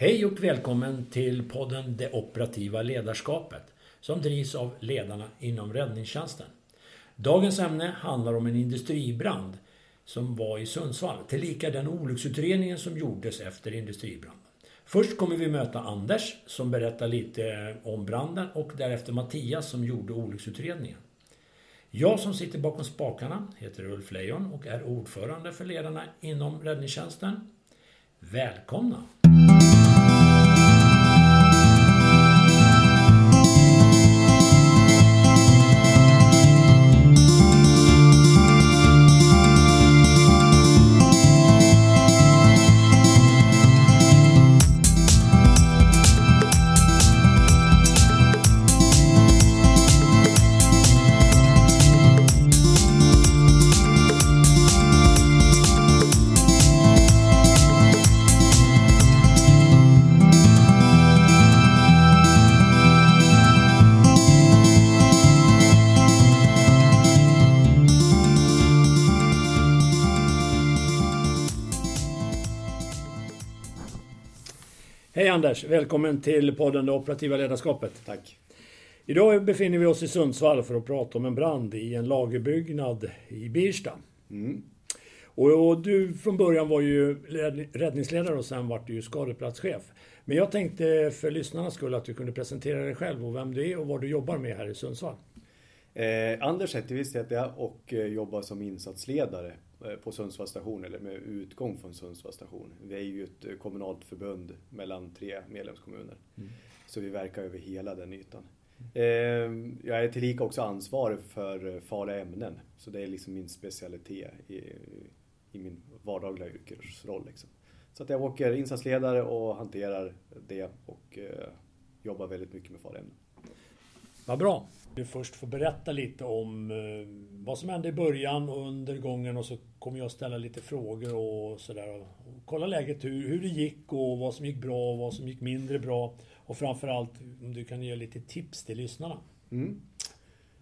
Hej och välkommen till podden Det operativa ledarskapet som drivs av ledarna inom räddningstjänsten. Dagens ämne handlar om en industribrand som var i Sundsvall, tillika den olycksutredningen som gjordes efter industribranden. Först kommer vi möta Anders som berättar lite om branden och därefter Mattias som gjorde olycksutredningen. Jag som sitter bakom spakarna heter Ulf Lejon och är ordförande för ledarna inom räddningstjänsten. Välkomna! Anders! Välkommen till podden Det operativa ledarskapet. Tack. Idag befinner vi oss i Sundsvall för att prata om en brand i en lagerbyggnad i Birsta. Mm. Och, du från början var ju räddningsledare och sen vart du ju skadeplatschef. Men jag tänkte för lyssnarnas skull att du kunde presentera dig själv och vem du är och vad du jobbar med här i Sundsvall. Eh, Anders Zetterqvist heter jag och eh, jobbar som insatsledare på Sundsvalls station, eller med utgång från Sundsvalls station. Vi är ju ett eh, kommunalt förbund mellan tre medlemskommuner. Mm. Så vi verkar över hela den ytan. Eh, jag är tillika också ansvarig för farliga ämnen. Så det är liksom min specialitet i, i min vardagliga yrkesroll. Liksom. Så att jag åker insatsledare och hanterar det och eh, jobbar väldigt mycket med farliga ämnen. Vad bra! Du först får berätta lite om vad som hände i början och under gången och så kommer jag ställa lite frågor och sådär. Kolla läget, hur, hur det gick och vad som gick bra och vad som gick mindre bra. Och framförallt om du kan ge lite tips till lyssnarna. Mm.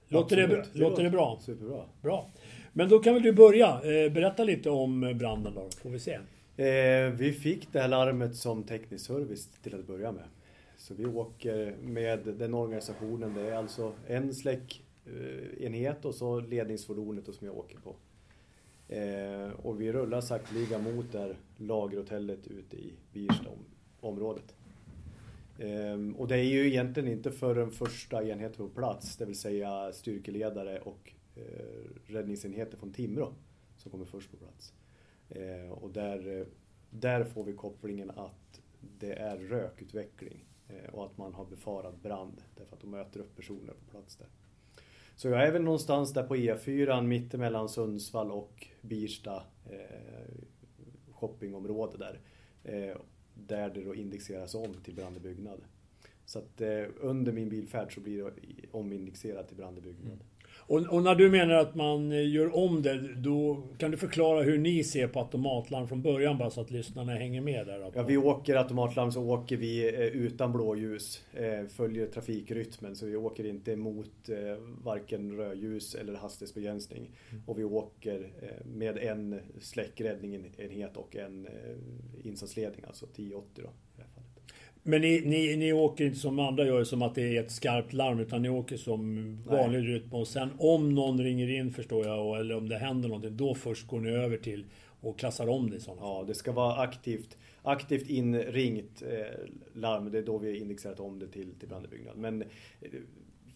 Låter, det, det, låter det bra? Superbra. Bra. Men då kan väl du börja. Berätta lite om branden då, får vi se. Eh, vi fick det här larmet som teknisk service till att börja med. Så vi åker med den organisationen. Det är alltså en släckenhet och så ledningsfordonet som jag åker på. Eh, och vi rullar sakteliga mot där lagerhotellet ute i Birstaområdet. Eh, och det är ju egentligen inte förrän första enheten på plats, det vill säga styrkeledare och eh, räddningsenheter från Timrå, som kommer först på plats. Eh, och där, eh, där får vi kopplingen att det är rökutveckling eh, och att man har befarat brand därför att de möter upp personer på plats där. Så jag är väl någonstans där på E4 mittemellan Sundsvall och Birsta eh, shoppingområde där. Eh, där det då indexeras om till brand i byggnad. Så att eh, under min bilfärd så blir det omindexerat till brand i byggnad. Mm. Och, och, när du menar att man gör om det, då kan du förklara hur ni ser på automatlarm från början bara så att lyssnarna hänger med där? Ja, vi åker automatlarm så åker vi eh, utan blåljus, eh, följer trafikrytmen så vi åker inte mot eh, varken rödljus eller hastighetsbegränsning. Mm. Och vi åker med en släckräddningsenhet och en insatsledning, alltså 1080 då. Men ni, ni, ni åker inte som andra gör, som att det är ett skarpt larm, utan ni åker som vanlig Nej. rytm. Och sen om någon ringer in, förstår jag, eller om det händer någonting, då först går ni över till och klassar om det i sådana Ja, det ska vara aktivt, aktivt inringt eh, larm. Det är då vi har indexerat om det till, till brandbyggnad. Men eh,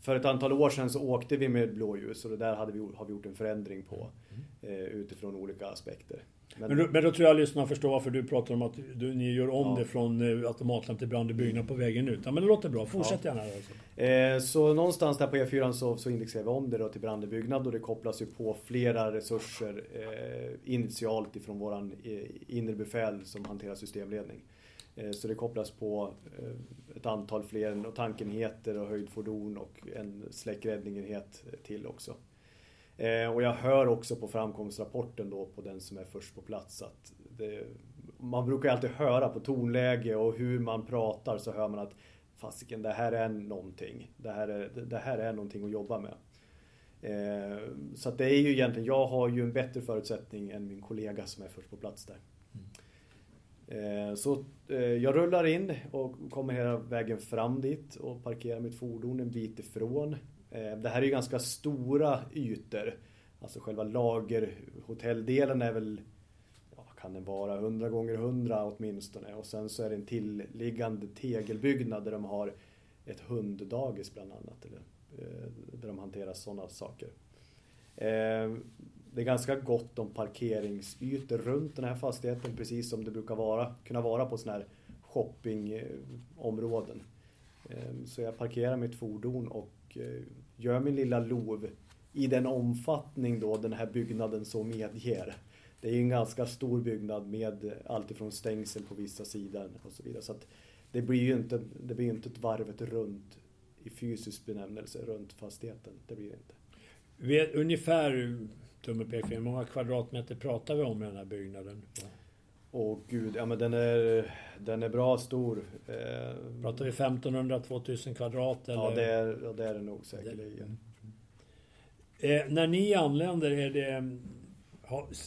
för ett antal år sedan så åkte vi med blåljus och det där hade vi, har vi gjort en förändring på mm. eh, utifrån olika aspekter. Men, men, då, men då tror jag lyssnarna förstår varför du pratar om att du, ni gör om ja. det från eh, automatlamp till brand i byggnad på vägen ut. Ja, men det låter bra. Fortsätt ja. gärna. Alltså. Eh, så någonstans där på E4 så, så indexerar vi om det då till brand i byggnad och det kopplas ju på flera resurser eh, initialt ifrån våran eh, inre befäl som hanterar systemledning. Eh, så det kopplas på eh, ett antal fler tankenheter och höjdfordon och en släckräddningenhet till också. Eh, och jag hör också på framkomstrapporten då på den som är först på plats att det, man brukar alltid höra på tonläge och hur man pratar så hör man att fasiken, det här är någonting. Det här är, det här är någonting att jobba med. Eh, så att det är ju egentligen, jag har ju en bättre förutsättning än min kollega som är först på plats där. Eh, så eh, jag rullar in och kommer hela vägen fram dit och parkerar mitt fordon en bit ifrån. Eh, det här är ju ganska stora ytor. Alltså själva lagerhotelldelen är väl, ja, vad kan den vara, 100 gånger 100 åtminstone. Och sen så är det en tillliggande tegelbyggnad där de har ett hunddagis bland annat. Eller, eh, där de hanterar sådana saker. Eh, det är ganska gott om parkeringsytor runt den här fastigheten precis som det brukar vara, kunna vara på sådana här shoppingområden. Så jag parkerar mitt fordon och gör min lilla lov i den omfattning då den här byggnaden så medger. Det är en ganska stor byggnad med alltifrån stängsel på vissa sidor och så vidare. Så det blir ju inte, det blir inte ett varvet runt i fysisk benämnelse runt fastigheten. Det blir det inte. Vet, ungefär tumme pekfinger. Hur många kvadratmeter pratar vi om i den här byggnaden? Åh gud, ja men den är, den är bra stor. Eh, pratar vi 1500-2000 kvadrat? Eller? Ja, det är, ja, det är det nog säkerligen. Eh, när ni anländer, är det,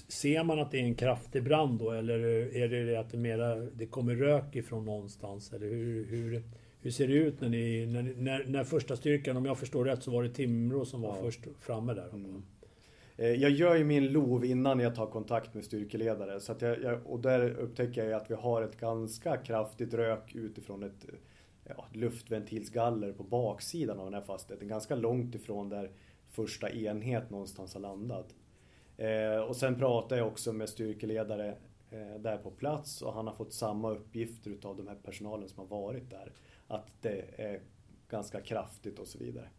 ser man att det är en kraftig brand då? Eller är det det att det, mera, det kommer rök ifrån någonstans? Eller hur, hur, hur ser det ut när ni, när, när, när första styrkan, om jag förstår rätt, så var det Timrå som var ja. först framme där? Mm. Eh, jag gör ju min LOV innan jag tar kontakt med styrkeledare. Så att jag, jag, och där upptäcker jag att vi har ett ganska kraftigt rök utifrån ett ja, luftventilsgaller på baksidan av den här fastigheten. Ganska långt ifrån där första enhet någonstans har landat. Eh, och sen pratar jag också med styrkeledare eh, där på plats och han har fått samma uppgifter utav de här personalen som har varit där. Att det är ganska kraftigt och så vidare.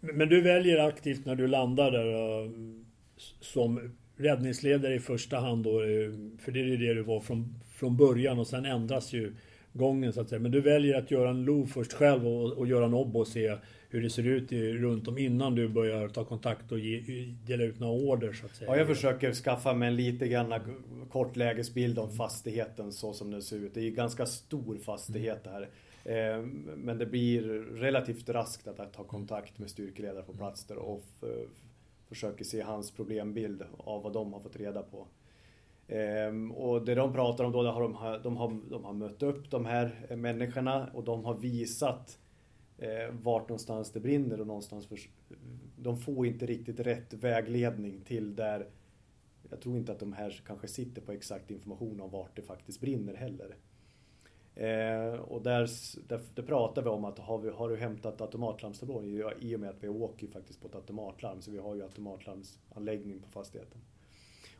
Men du väljer aktivt när du landar där som räddningsledare i första hand då, eh, för det är det du var från, från början och sen ändras ju gången så att säga. Men du väljer att göra en LOV först själv och, och göra en OB och se hur det ser ut i, runt om innan du börjar ta kontakt och ge, dela ut några order så att säga. Ja, jag försöker skaffa mig en lite grann kort lägesbild om fastigheten så som den ser ut. Det är ju ganska stor fastighet det här. Ehm, men det blir relativt raskt att ta kontakt med styrkeledare på plats där och försöker se hans problembild av vad de har fått reda på. Ehm, och det de pratar om då, har de, de, har, de har mött upp de här människorna och de har visat eh, vart någonstans det brinner och någonstans för, de får inte riktigt rätt vägledning till där jag tror inte att de här kanske sitter på exakt information om vart det faktiskt brinner heller. Eh, och där, där, där, pratar vi om att har, vi, har du hämtat automatlarmstablån? I och med att vi åker ju faktiskt på ett automatlarm så vi har ju automatlarmsanläggning på fastigheten.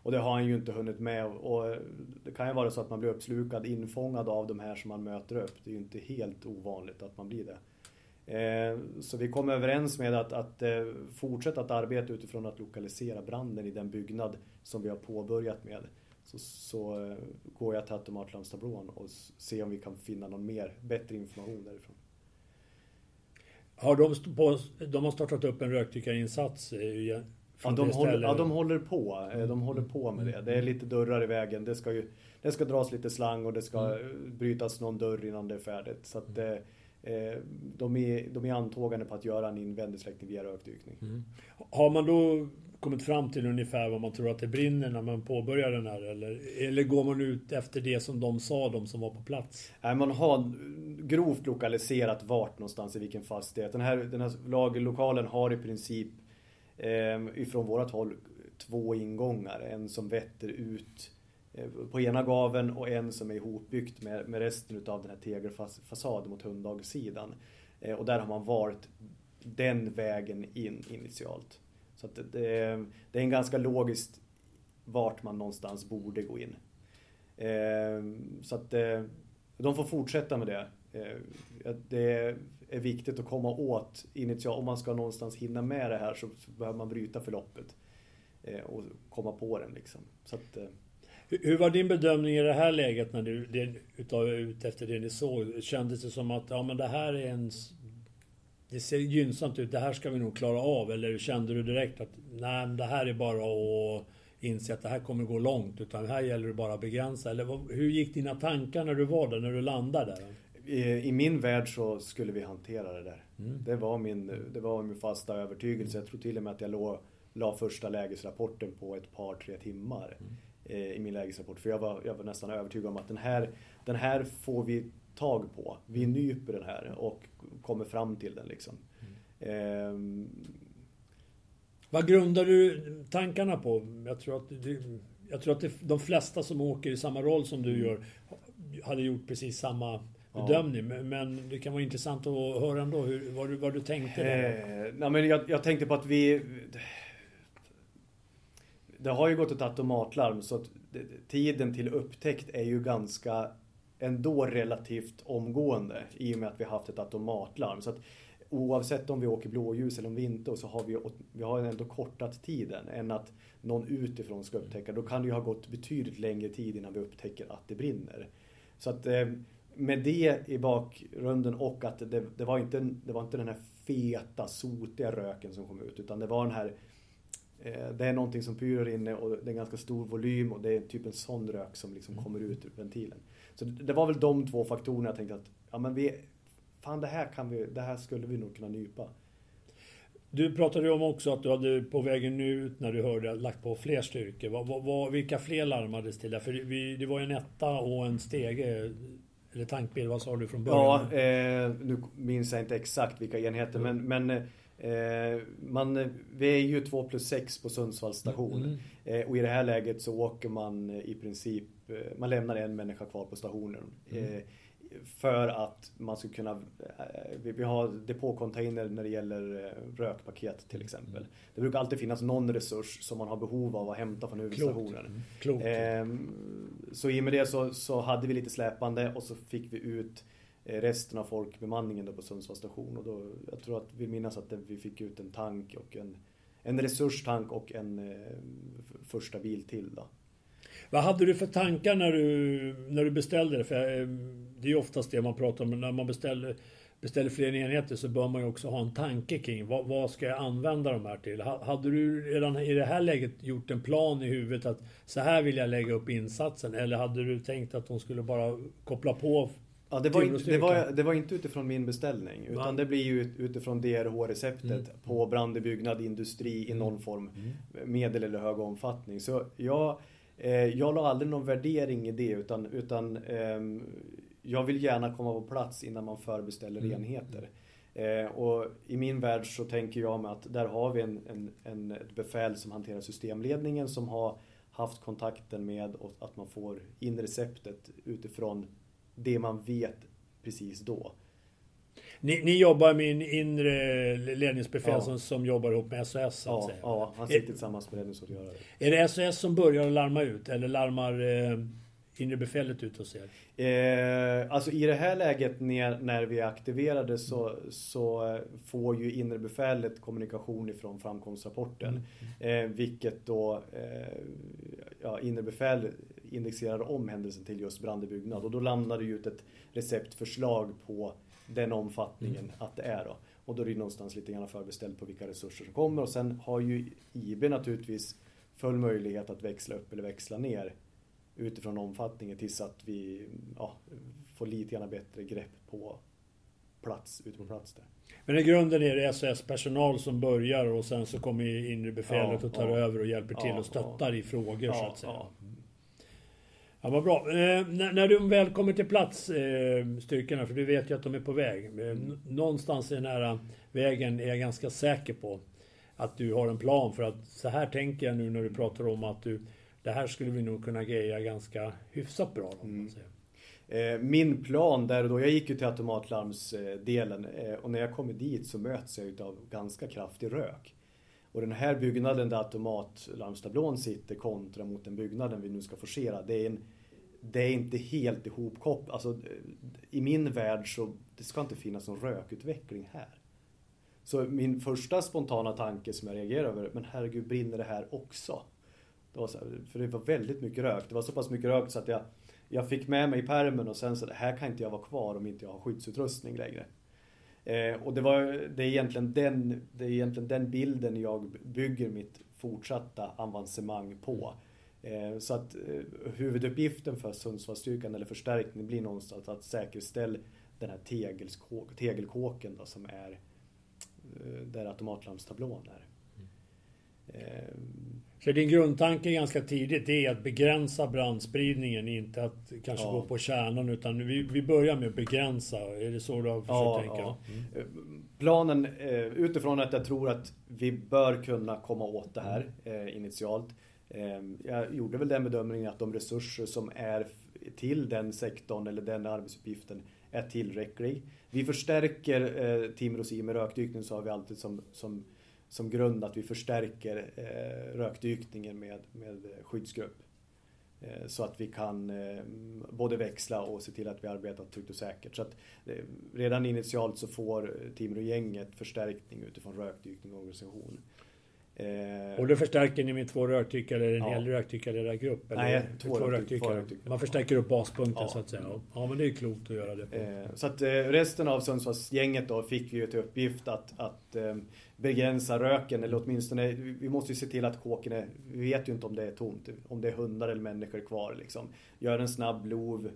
Och det har han ju inte hunnit med och det kan ju vara så att man blir uppslukad, infångad av de här som man möter upp. Det är ju inte helt ovanligt att man blir det. Eh, så vi kom överens med att, att eh, fortsätta att arbeta utifrån att lokalisera branden i den byggnad som vi har påbörjat med så, så eh, går jag till automatlarmstablån och ser om vi kan finna någon mer, bättre information därifrån. Har de, på, de har startat upp en rökdykarinsats? Eh, ja, de håller, ja, de håller på. Eh, de håller på med det. Det är lite dörrar i vägen. Det ska, ju, det ska dras lite slang och det ska mm. brytas någon dörr innan det är färdigt. Så att, mm. de, är, de är antågande på att göra en invändig släckning via rökdykning. Mm. Har man då kommit fram till ungefär vad man tror att det brinner när man påbörjar den här? Eller, eller går man ut efter det som de sa, de som var på plats? Nej, man har grovt lokaliserat vart någonstans i vilken fastighet. Den här, den här lagerlokalen har i princip eh, ifrån vårat håll två ingångar. En som vetter ut eh, på ena gaven och en som är ihopbyggt med, med resten utav den här tegelfasaden mot hunddagssidan. Eh, och där har man valt den vägen in initialt. Så att det, det, är en ganska logiskt vart man någonstans borde gå in. Eh, så att eh, de får fortsätta med det. Eh, det är viktigt att komma åt initialt. Om man ska någonstans hinna med det här så behöver man bryta förloppet eh, och komma på den. Liksom. Så att, eh. hur var din bedömning i det här läget när du, det, utav, ut efter det ni såg? Kändes det som att ja, men det här är en det ser gynnsamt ut, det här ska vi nog klara av? Eller kände du direkt att nej, det här är bara att inse att det här kommer gå långt, utan här gäller det bara att begränsa? Eller hur gick dina tankar när du var där, när du landade där? I, min värld så skulle vi hantera det där. Mm. Det, var min, det var min fasta övertygelse. Jag tror till och med att jag låg, la första lägesrapporten på ett par, tre timmar. i min lägesrapport. För jag var, jag var nästan övertygad om att den här, den här får vi tag på. Vi nyper den här och kommer fram till den liksom. Mm. Eh, Vad grundar du tankarna på? Jag tror att, du, jag tror att det, de flesta som åker i samma roll som du gör hade gjort precis samma bedömning. Ja. Men det kan vara intressant att höra ändå hur, vad, du, vad du tänkte. Eh, nej, men jag, jag, tänkte på att vi... Det har ju gått ett automatlarm så att tiden till upptäckt är ju ganska ändå relativt omgående i och med att vi haft ett automatlarm. Så att oavsett om vi åker blåljus eller om vi inte så har vi, vi har ändå kortat tiden än att någon utifrån ska upptäcka. Då kan det ju ha gått betydligt längre tid innan vi upptäcker att det brinner. Så att eh, med det i bakgrunden och att det, det, var inte, det var inte den här feta, sotiga röken som kom ut utan det var den här eh, det är någonting som pyr inne och det är en ganska stor volym och det är typ en sån rök som liksom kommer ut ur ventilen. Så det var väl de två faktorerna jag tänkte att ja men vi, fan det här, kan vi, det här skulle vi nog kunna nypa. Du pratade ju om också att du hade på vägen ut när du hörde lagt på fler styrkor. Vad, vad, vilka fler larmades till? Där? För vi, det var ju en etta och en stege. Eller tankbil, vad sa du från början? Ja, eh, nu minns jag inte exakt vilka enheter mm. men, men eh, man, vi är ju 2 plus 6 på Sundsvalls station. Mm. Eh, och i det här läget så åker man i princip, eh, man lämnar en människa kvar på stationen. Mm. Eh, för att man ska kunna, eh, vi har depåcontainer när det gäller eh, rökpaket till exempel. Mm. Det brukar alltid finnas någon resurs som man har behov av att hämta från huvudstationen. Mm. Klokt. Ehm, så i och med det så, så hade vi lite släpande och så fick vi ut eh, Eh, resten av folkbemanningen då på Sundsvalls station. Och då, jag tror att vi minns att vi fick ut en tank och en, en resurstank och en eh, första bil till. Då. Vad hade du för tankar när du, när du beställde det? För eh, det är ju oftast det man pratar om. När man beställer, beställer fler enheter så bör man ju också ha en tanke kring vad, vad ska jag använda de här till? Hade du redan i det här läget gjort en plan i huvudet att så här vill jag lägga upp insatsen? Eller hade du tänkt att de skulle bara koppla på Ja, det var, inte, det, var, det var inte utifrån min beställning utan Va? det blir ju utifrån DRH-receptet mm. på brand i byggnad, industri i någon form, mm. medel eller hög omfattning. Så jag Eh, jag la aldrig någon värdering i det utan, utan ehm, jag vill gärna komma på plats innan man förbeställer mm. enheter. Eh, och i min värld så tänker jag mig att där har vi en, en, en, ett befäl som hanterar systemledningen som har haft kontakten med och att man får in receptet utifrån det man vet precis då. Ni, ni jobbar med en inre ledningsbefäl ja. som, som jobbar ihop med SOS? Ja, ja, han sitter är, tillsammans med räddningsåtgärare. Är det SOS som börjar larma ut eller larmar eh, inre befälet ut hos er? Eh, alltså i det här läget när, när vi är aktiverade så, mm. så får ju inre befälet kommunikation ifrån framkomstrapporten. Mm. Eh, vilket då eh, ja, inre befäl indexerar om händelsen till just brand i byggnad och då landar det ut ett receptförslag på den omfattningen mm. att det är. Då. Och då är det någonstans lite grann förbeställt på vilka resurser som kommer och sen har ju IB naturligtvis full möjlighet att växla upp eller växla ner utifrån omfattningen tills att vi ja, får lite grann bättre grepp på plats, ute på plats där. Men i grunden är det SOS-personal som börjar och sen så kommer inre befälet ja, och tar ja, över och hjälper till och stöttar i frågor så att säga. Ja, vad bra. Eh, när, när, du väl kommer till plats, eh, styrkorna, för du vet ju att de är på väg. Eh, någonstans i den här vägen är jag ganska säker på att du har en plan för att så här tänker jag nu när du pratar om att du, det här skulle vi nog kunna greja ganska hyfsat bra. Då, mm. Eh, min plan där och då, jag gick ju till automatlarmsdelen eh, och när jag kommer dit så möts jag av ganska kraftig rök. Och den här byggnaden där automatlarmstablån sitter kontra mot den byggnaden vi nu ska forcera, det är, en, det är inte helt ihopkopplat. Alltså, I min värld så det ska inte finnas någon rökutveckling här. Så min första spontana tanke som jag reagerade över, men herregud brinner det här också? Det var så här, för det var väldigt mycket rök. Det var så pass mycket rök så att jag, jag fick med mig permen och sen så, här kan inte jag vara kvar om inte jag har skyddsutrustning längre. Eh, och det, var, det, är egentligen den, det är egentligen den bilden jag bygger mitt fortsatta avancemang på. Eh, så att eh, huvuduppgiften för Sundsvallsstyrkan eller förstärkningen blir någonstans att säkerställa den här tegelkåken, tegelkåken då, som är eh, där automatlarmstablån är. Så din grundtanke ganska tidigt det är att begränsa brandspridningen, inte att kanske ja. gå på kärnan utan vi, vi börjar med att begränsa. Är det så du har försökt ja, tänka? Ja. Mm. Planen utifrån att jag tror att vi bör kunna komma åt det här initialt. Jag gjorde väl den bedömningen att de resurser som är till den sektorn eller den arbetsuppgiften är tillräcklig. Vi förstärker Team Rosin med rökdykning så har vi alltid som, som som grund att vi förstärker eh, rökdykningen med, med skyddsgrupp. Eh, så att vi kan eh, både växla och se till att vi arbetar tryggt och säkert. Så att, eh, redan initialt så får Timrå-gänget förstärkning utifrån rökdykning och organisation. Eh, och då förstärker ni med två rökdyckare eller en ja. hel rökdykarledargrupp? Nej, två, två rökdyckare. Man förstärker upp baspunkten ja. så att säga. Ja, men det är klokt att göra det. Eh, så att eh, resten av Sundsvallsgänget då fick ju till uppgift att, att eh, begränsa röken eller åtminstone, vi måste ju se till att kåken är, vi vet ju inte om det är tomt, om det är hundar eller människor kvar liksom. Gör en snabb lov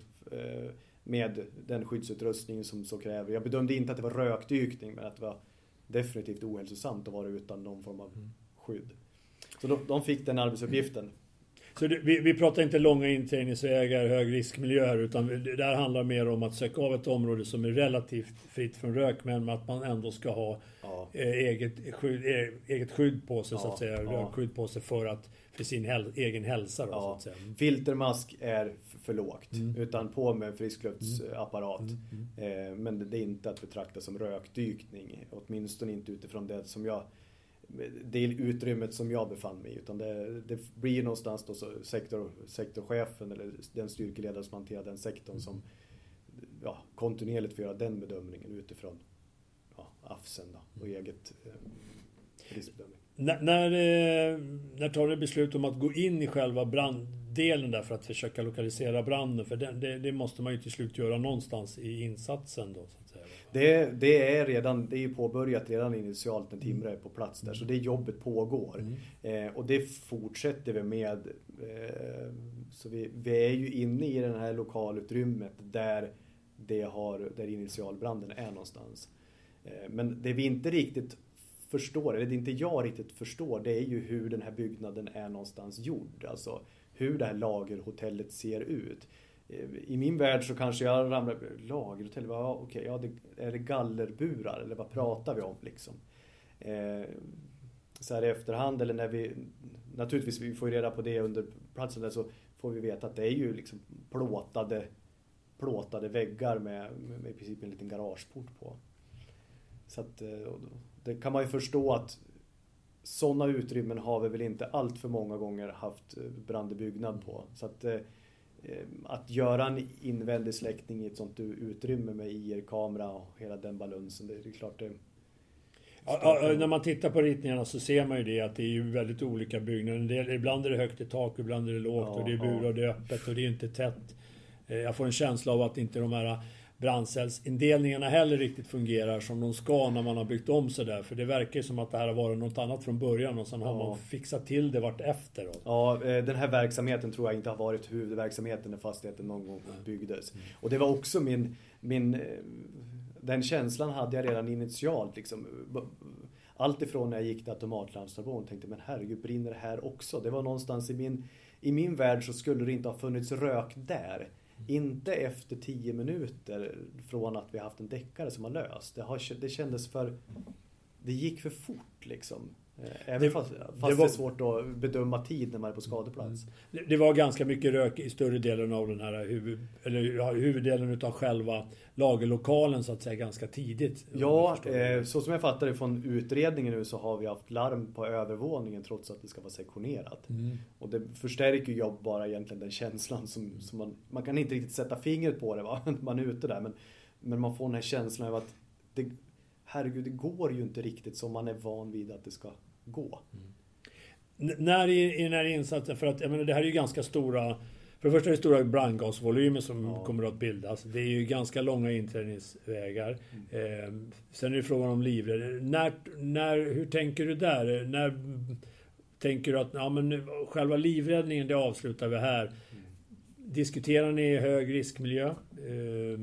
med den skyddsutrustning som så kräver. Jag bedömde inte att det var rökdykning men att det var definitivt ohälsosamt att vara utan någon form av mm skydd. Så de, de fick den arbetsuppgiften. Så det, vi, vi, pratar inte långa inträngningsvägar, hög riskmiljö här, utan det här handlar mer om att söka av ett område som är relativt fritt från rök, men att man ändå ska ha ja. eh, eget, skydd, eh, eget skydd på sig, ja. så att säga. Ja. Rökskydd på sig för, att, för sin häl, egen hälsa. Då, så att säga. Filtermask är för lågt, mm. utan på med friskluftsapparat. Mm. Mm. Eh, men det är inte att betrakta som rökdykning, åtminstone inte utifrån det som jag det utrymmet som jag befann mig i. Utan det, det blir någonstans då så sektor, sektorchefen eller den styrkeledare som hanterar den sektorn som ja, kontinuerligt får göra den bedömningen utifrån ja, AFSen då, och eget eh, riskbedömning. När, när, eh, när tar du beslut om att gå in i själva branddelen där för att försöka lokalisera branden? För det, det, det måste man ju till slut göra någonstans i insatsen då. Så. Det, det, är redan, det är påbörjat redan initialt när Timrå är på plats där, så det jobbet pågår. Mm. Eh, och det fortsätter vi med. Eh, så vi, vi, är ju inne i det här lokalutrymmet där, det har, där initialbranden är någonstans. Eh, men det vi inte riktigt förstår, eller det inte jag riktigt förstår, det är ju hur den här byggnaden är någonstans gjord. Alltså hur det här lagerhotellet ser ut. Eh, I min värld så kanske jag ramlar... Lagerhotell? Ja, okej, ja, det, är det gallerburar eller vad pratar vi om liksom? Eh, så här i efterhand eller när vi... Naturligtvis, vi får ju reda på det under platsen där så får vi veta att det är ju liksom plåtade, plåtade väggar med, med, med i princip en liten garageport på. Så att eh, det kan man ju förstå att sådana utrymmen har vi väl inte allt för många gånger haft eh, brand i byggnad på. Så att Eh, att göra en invändig släckning i ett sånt utrymme med IR-kamera och hela den balansen, det är klart det... Ja, när man tittar på ritningarna så ser man ju det att det är ju väldigt olika byggnader. Ibland är det högt i tak, ibland är det lågt ja, och det är burar och det är öppet och det är inte tätt. Eh, jag får en känsla av att inte de här brandcellsindelningarna heller riktigt fungerar som de ska när man har byggt om sådär. För det verkar ju som att det här har varit något annat från början och sen ja. har man fixat till det vart efter. Ja, eh, den här verksamheten tror jag inte har varit huvudverksamheten när fastigheten någon gång byggdes. Mm. Och det var också min, min eh, den känslan hade jag redan initialt. Liksom. Allt ifrån när jag gick till automatlarmstation och tänkte men herregud brinner det här också? Det var någonstans i min, i min värld så skulle det inte ha funnits rök där. Inte efter tio minuter från att vi haft en deckare som har löst. Det, har, det kändes för... Det gick för fort liksom. Eh, även det, fast, fast det, var, det, är svårt att bedöma tid när man är på skadeplats. Mm. Det, det, var ganska mycket rök i större delen av den här huvud, eller huvuddelen utav själva lagerlokalen så att säga ganska tidigt. Ja, eh, så som jag fattar det från utredningen nu så har vi haft larm på övervåningen trots att det ska vara sektionerat. Mm. Och det förstärker ju bara egentligen den känslan som, som man, man kan inte riktigt sätta fingret på det va, man är ute där men, men man får den här känslan av att det, herregud, det går ju inte riktigt som man är van vid att det ska gå. Mm. När i, i den här insatsen, för att jag menar, det här är ju ganska stora för det första är det stora brandgasvolymer som ja. kommer att bildas. Det är ju ganska långa inträdningsvägar. Mm. Eh, sen är det frågan om livräddning. När, när, hur tänker du där? När tänker du att ja, men själva livräddningen, det avslutar vi här. Mm. Diskuterar ni hög riskmiljö? Eh,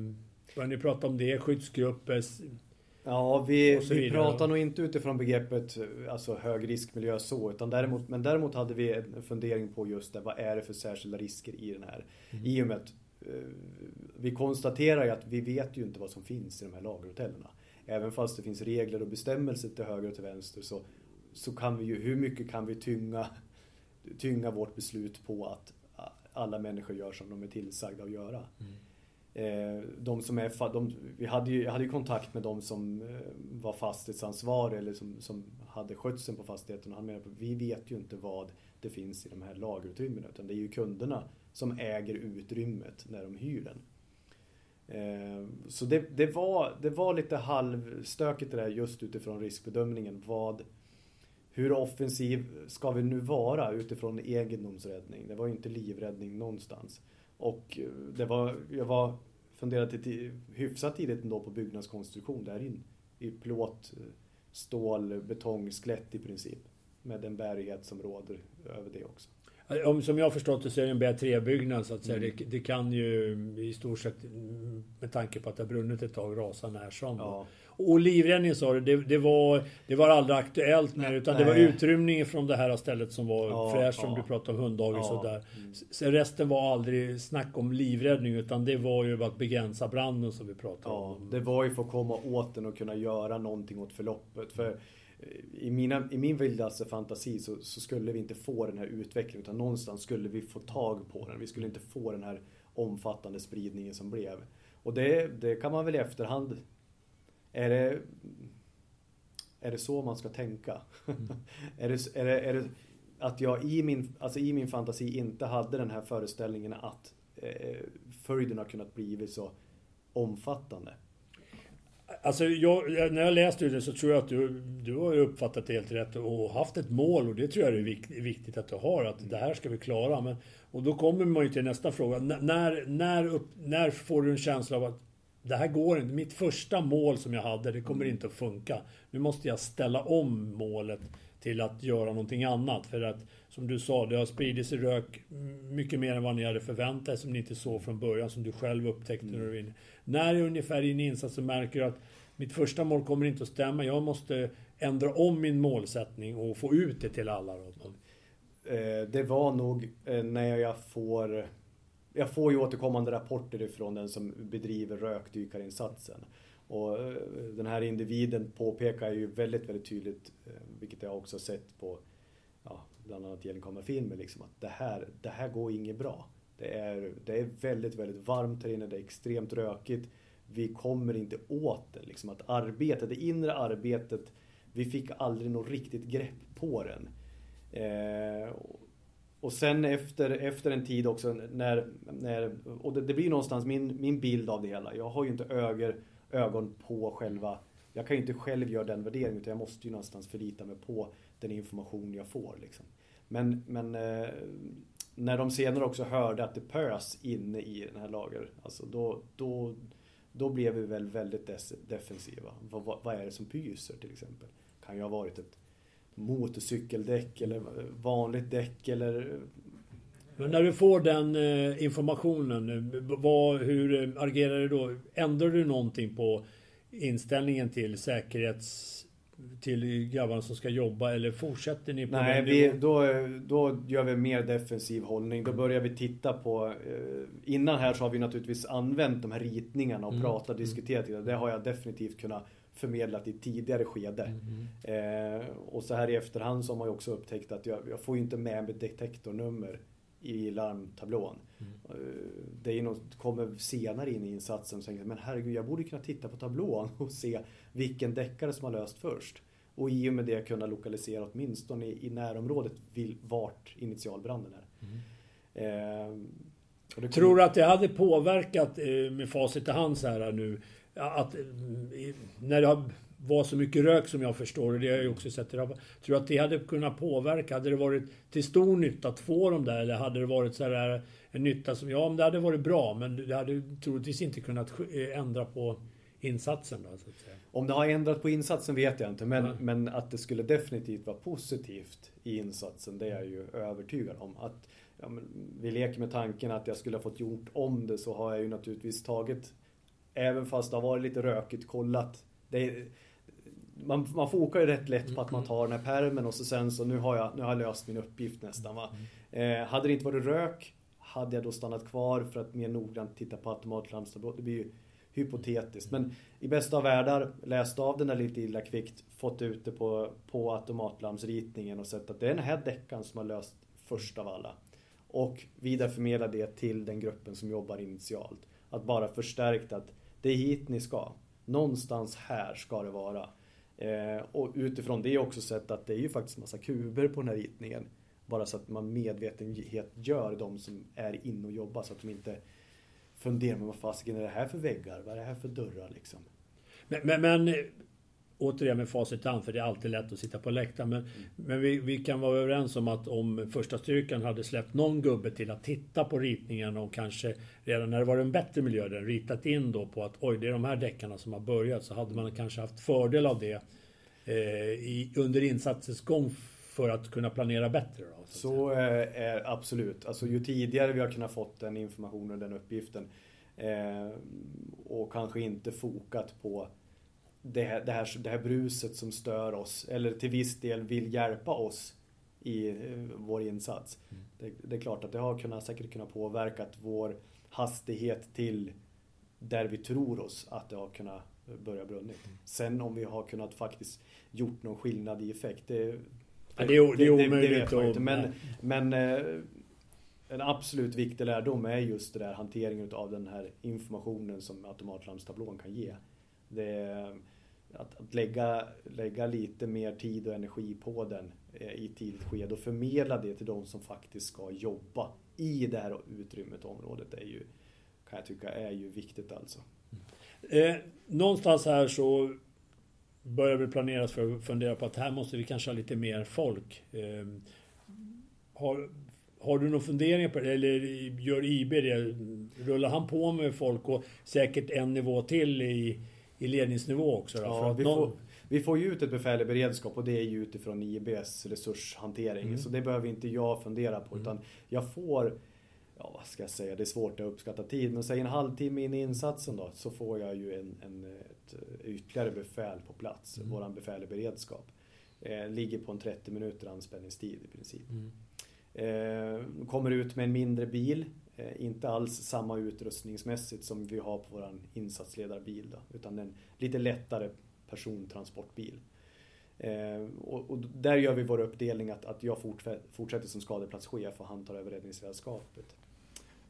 börjar ni prata om det? Skyddsgrupper? Ja, vi, vi pratar nog inte utifrån begreppet alltså hög riskmiljö så, utan däremot, men däremot hade vi en fundering på just det, vad är det för särskilda risker i den här? Mm. I och med att eh, vi konstaterar ju att vi vet ju inte vad som finns i de här lagerhotellerna. Även fast det finns regler och bestämmelser till höger och till vänster så, så kan vi ju, hur mycket kan vi tynga, tynga vårt beslut på att alla människor gör som de är tillsagda att göra. Mm. Eh, de som är, de, vi hade ju, jag hade ju kontakt med de som eh, var fastighetsansvarig eller som, som hade skötseln på fastigheten och han menade att vi vet ju inte vad det finns i de här lagerutrymmena utan det är ju kunderna som äger utrymmet när de hyr den. Eh, så det, det, var, det var lite halvstökigt det där just utifrån riskbedömningen. Vad, hur offensiv ska vi nu vara utifrån egendomsräddning? Det var ju inte livräddning någonstans. Och eh, det var, jag var, funderade till, hyfsat tidigt ändå på byggnadskonstruktion där in. I plåt, eh, stål, betong, skelett i princip. Med den bärighet som råder över det också. Om, som jag har förstått det så är det en B3-byggnad så att säga. Mm. Det, det, kan ju i stort sett, med tanke på att det har brunnit ett tag, rasa när som. Ja. Och livräddning sa du, det, det, var, det var aldrig aktuellt med utan Nej. det var utrymningen från det här stället som var ja, fräscht som ja. du pratade om, hunddagis ja. och där. Mm. Så resten var aldrig snack om livräddning utan det var ju att begränsa branden som vi pratade ja, om. Det var ju för att komma åt den och kunna göra någonting åt förloppet. För eh, i, mina, i min vildaste fantasi så, så, skulle vi inte få den här utvecklingen utan någonstans skulle vi få tag på den. Vi skulle inte få den här omfattande spridningen som blev. Och det, det kan man väl i efterhand är det, är det så man ska tänka? Mm. är, det, är, det, är det att jag i min, alltså i min fantasi inte hade den här föreställningen att eh, följden har kunnat bli så omfattande? Alltså jag, när jag läste det så tror jag att du, du har uppfattat det helt rätt och haft ett mål och det tror jag är viktigt att du har. Att det här ska vi klara. Men, och då kommer man ju till nästa fråga. När, när, upp, när får du en känsla av att det här går inte. Mitt första mål som jag hade, det kommer inte att funka. Nu måste jag ställa om målet till att göra någonting annat. För att, som du sa, det har spridit sig rök mycket mer än vad ni hade förväntat er, som ni inte såg från början, som du själv upptäckte när du var inne. När ungefär i din insats så märker du att mitt första mål kommer inte att stämma. Jag måste ändra om min målsättning och få ut det till alla. Då. Eh, det var nog eh, när jag får jag får ju återkommande rapporter ifrån den som bedriver rökdykarinsatsen. Och eh, den här individen påpekar ju väldigt, väldigt tydligt, eh, vilket jag också sett på ja, bland annat gällkamerafilmer, liksom, att det här, det här går inget bra. Det är, det är väldigt, väldigt varmt här inne, det är extremt rökigt. Vi kommer inte åt det. Liksom, att arbetet, det inre arbetet, vi fick aldrig något riktigt grepp på den. Eh, och sen efter, efter en tid också när, när och det, det, blir någonstans min, min bild av det hela. Jag har ju inte öger, ögon på själva, jag kan ju inte själv göra den värderingen utan jag måste ju någonstans förlita mig på den information jag får. Liksom. Men, men eh, när de senare också hörde att det pös inne i den här lager, alltså då, då, då blev vi väl väldigt defensiva. Vad, vad, vad är det som pyser till exempel? Kan ju ha varit ett motorcykeldäck eller vanligt däck eller... Men när du får den eh, informationen, eh, vad, hur eh, agerar du då? Ändrar du någonting på inställningen till säkerhets till grabbarna som ska jobba eller fortsätter ni på Nej, vi, då, då gör vi mer defensiv hållning. Då börjar vi titta på... innan här så har vi naturligtvis använt de här ritningarna och mm. pratat och diskuterat. Det har jag definitivt kunnat förmedlat i tidigare skede. Mm. Eh, och så här i efterhand så har man ju också upptäckt att jag, jag får ju inte med mig detektornummer i larmtablån. Mm. Eh, det är något, kommer senare in i insatsen och tänker men herregud jag borde kunna titta på tablån och se vilken deckare som har löst först. Och i och med det kunna lokalisera åtminstone i, i närområdet vill, vart initialbranden är. Mm. Eh, Tror du att det hade påverkat eh, med facit i hand så här nu att när det var så mycket rök som jag förstår, och det har jag ju också sett i Tror du att det hade kunnat påverka? Hade det varit till stor nytta att få dem där? Eller hade det varit så här en nytta som, ja det hade varit bra, men det hade troligtvis inte kunnat eh, ändra på insatsen då. Om det har ändrat på insatsen vet jag inte, men, mm. men att det skulle definitivt vara positivt i insatsen, det är jag ju övertygad om. Att, ja, vi leker med tanken att jag skulle ha fått gjort om det så har jag ju naturligtvis tagit även fast det har varit lite rökigt, kollat är, man, man fokar ju rätt lätt på att man tar den här permen och så sen så nu har jag, nu har jag löst min uppgift nästan. Va? Eh, hade det inte varit rök hade jag då stannat kvar för att mer noggrant titta på automatlarmstablå. Det blir ju hypotetiskt. Men i bästa av världar, läst av den där lite illa kvickt, fått ut det på, på automatlarmsritningen och sett att det är den här deckan som har löst först av alla. Och vidareförmedla det till den gruppen som jobbar initialt. Att bara förstärkt att det är hit ni ska. Någonstans här ska det vara. Eh, och utifrån det också sett att det är ju faktiskt massa kuber på den här ritningen. Bara så att man medvetenhet gör de som är inne och jobbar så att de inte funderar med vad fasiken är det här för väggar? Vad är det här för dörrar liksom? Men, men, men återigen med facit i hand, för det är alltid lätt att sitta på läktaren. Men, mm. men vi, vi, kan vara överens om att om första styrkan hade släppt någon gubbe till att titta på ritningen och kanske redan när det var en bättre miljö, den ritat in då på att oj, det är de här däckarna som har börjat, så hade man kanske haft fördel av det eh, i, under insatsens gång för att kunna planera bättre? Då, så, så är absolut. Alltså ju tidigare vi har kunnat fått den informationen den uppgiften eh, och kanske inte fokat på det här, det, här, det här bruset som stör oss eller till viss del vill hjälpa oss i eh, vår insats. Mm. Det, det, är klart att det har kunnat, säkert kunnat påverka vår hastighet till där vi tror oss att det har kunnat börja brunnit. Mm. Sen om vi har kunnat faktiskt gjort någon skillnad i effekt, det Ja, det, är, det är omöjligt det, det inte. Men, men eh, en absolut viktig lärdom är just det där hanteringen av den här informationen som automatlarmstablån kan ge. Det att, att lägga, lägga lite mer tid och energi på den eh, i tidigt skede och förmedla det till de som faktiskt ska jobba i det här utrymmet och området är ju, kan jag tycka, är ju viktigt alltså. Mm. Eh, någonstans här så börjar vi planeras för att fundera på att här måste vi kanske ha lite mer folk. Eh, har, har du några funderingar på det? Eller gör IB det? Rullar han på med folk och säkert en nivå till i, i ledningsnivå också? Då? Ja, vi, någon... får, vi får ju ut ett befäl i beredskap och det är ju utifrån IBs resurshantering. Mm. Så det behöver inte jag fundera på. Mm. Utan jag får ja, vad ska jag säga, det är svårt att uppskatta tid, men säg en halvtimme in i insatsen då, så får jag ju en, en, ett ytterligare befäl på plats, mm. våran befäl i beredskap. Eh, ligger på en 30 minuter anspänningstid i princip. Mm. Eh, kommer ut med en mindre bil, eh, Eh, inte alls samma utrustningsmässigt som vi har på vår insatsledarbil då, utan en lite lättare persontransportbil. Eh, och, och, där gör vi vår uppdelning att, att jag fortsätter som skadeplatschef och han tar över räddningsledarskapet.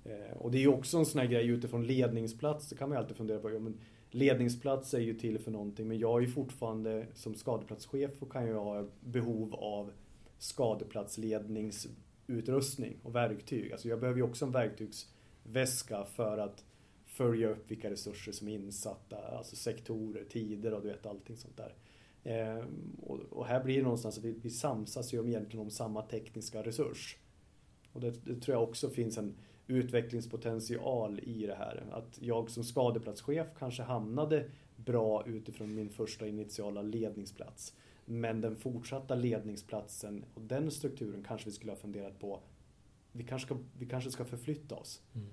Eh, och det är ju också en sån här grej utifrån ledningsplats, det kan man ju alltid fundera på. Ja, men ledningsplats är ju till för någonting men jag är ju fortfarande som skadeplatschef och kan ju ha behov av utrustning och verktyg. Alltså jag behöver ju också en verktygsväska för att följa upp vilka resurser som är insatta, alltså sektorer, tider och du vet allting sånt där. Ehm, och, här blir det någonstans att vi, samsas ju egentligen om samma tekniska resurs. Och det, det tror jag också finns en utvecklingspotential i det här. Att jag som skadeplatschef kanske hamnade bra utifrån min första initiala ledningsplats. Men den fortsatta ledningsplatsen och den strukturen kanske vi skulle ha funderat på. Vi kanske ska, vi kanske ska förflytta oss. Mm.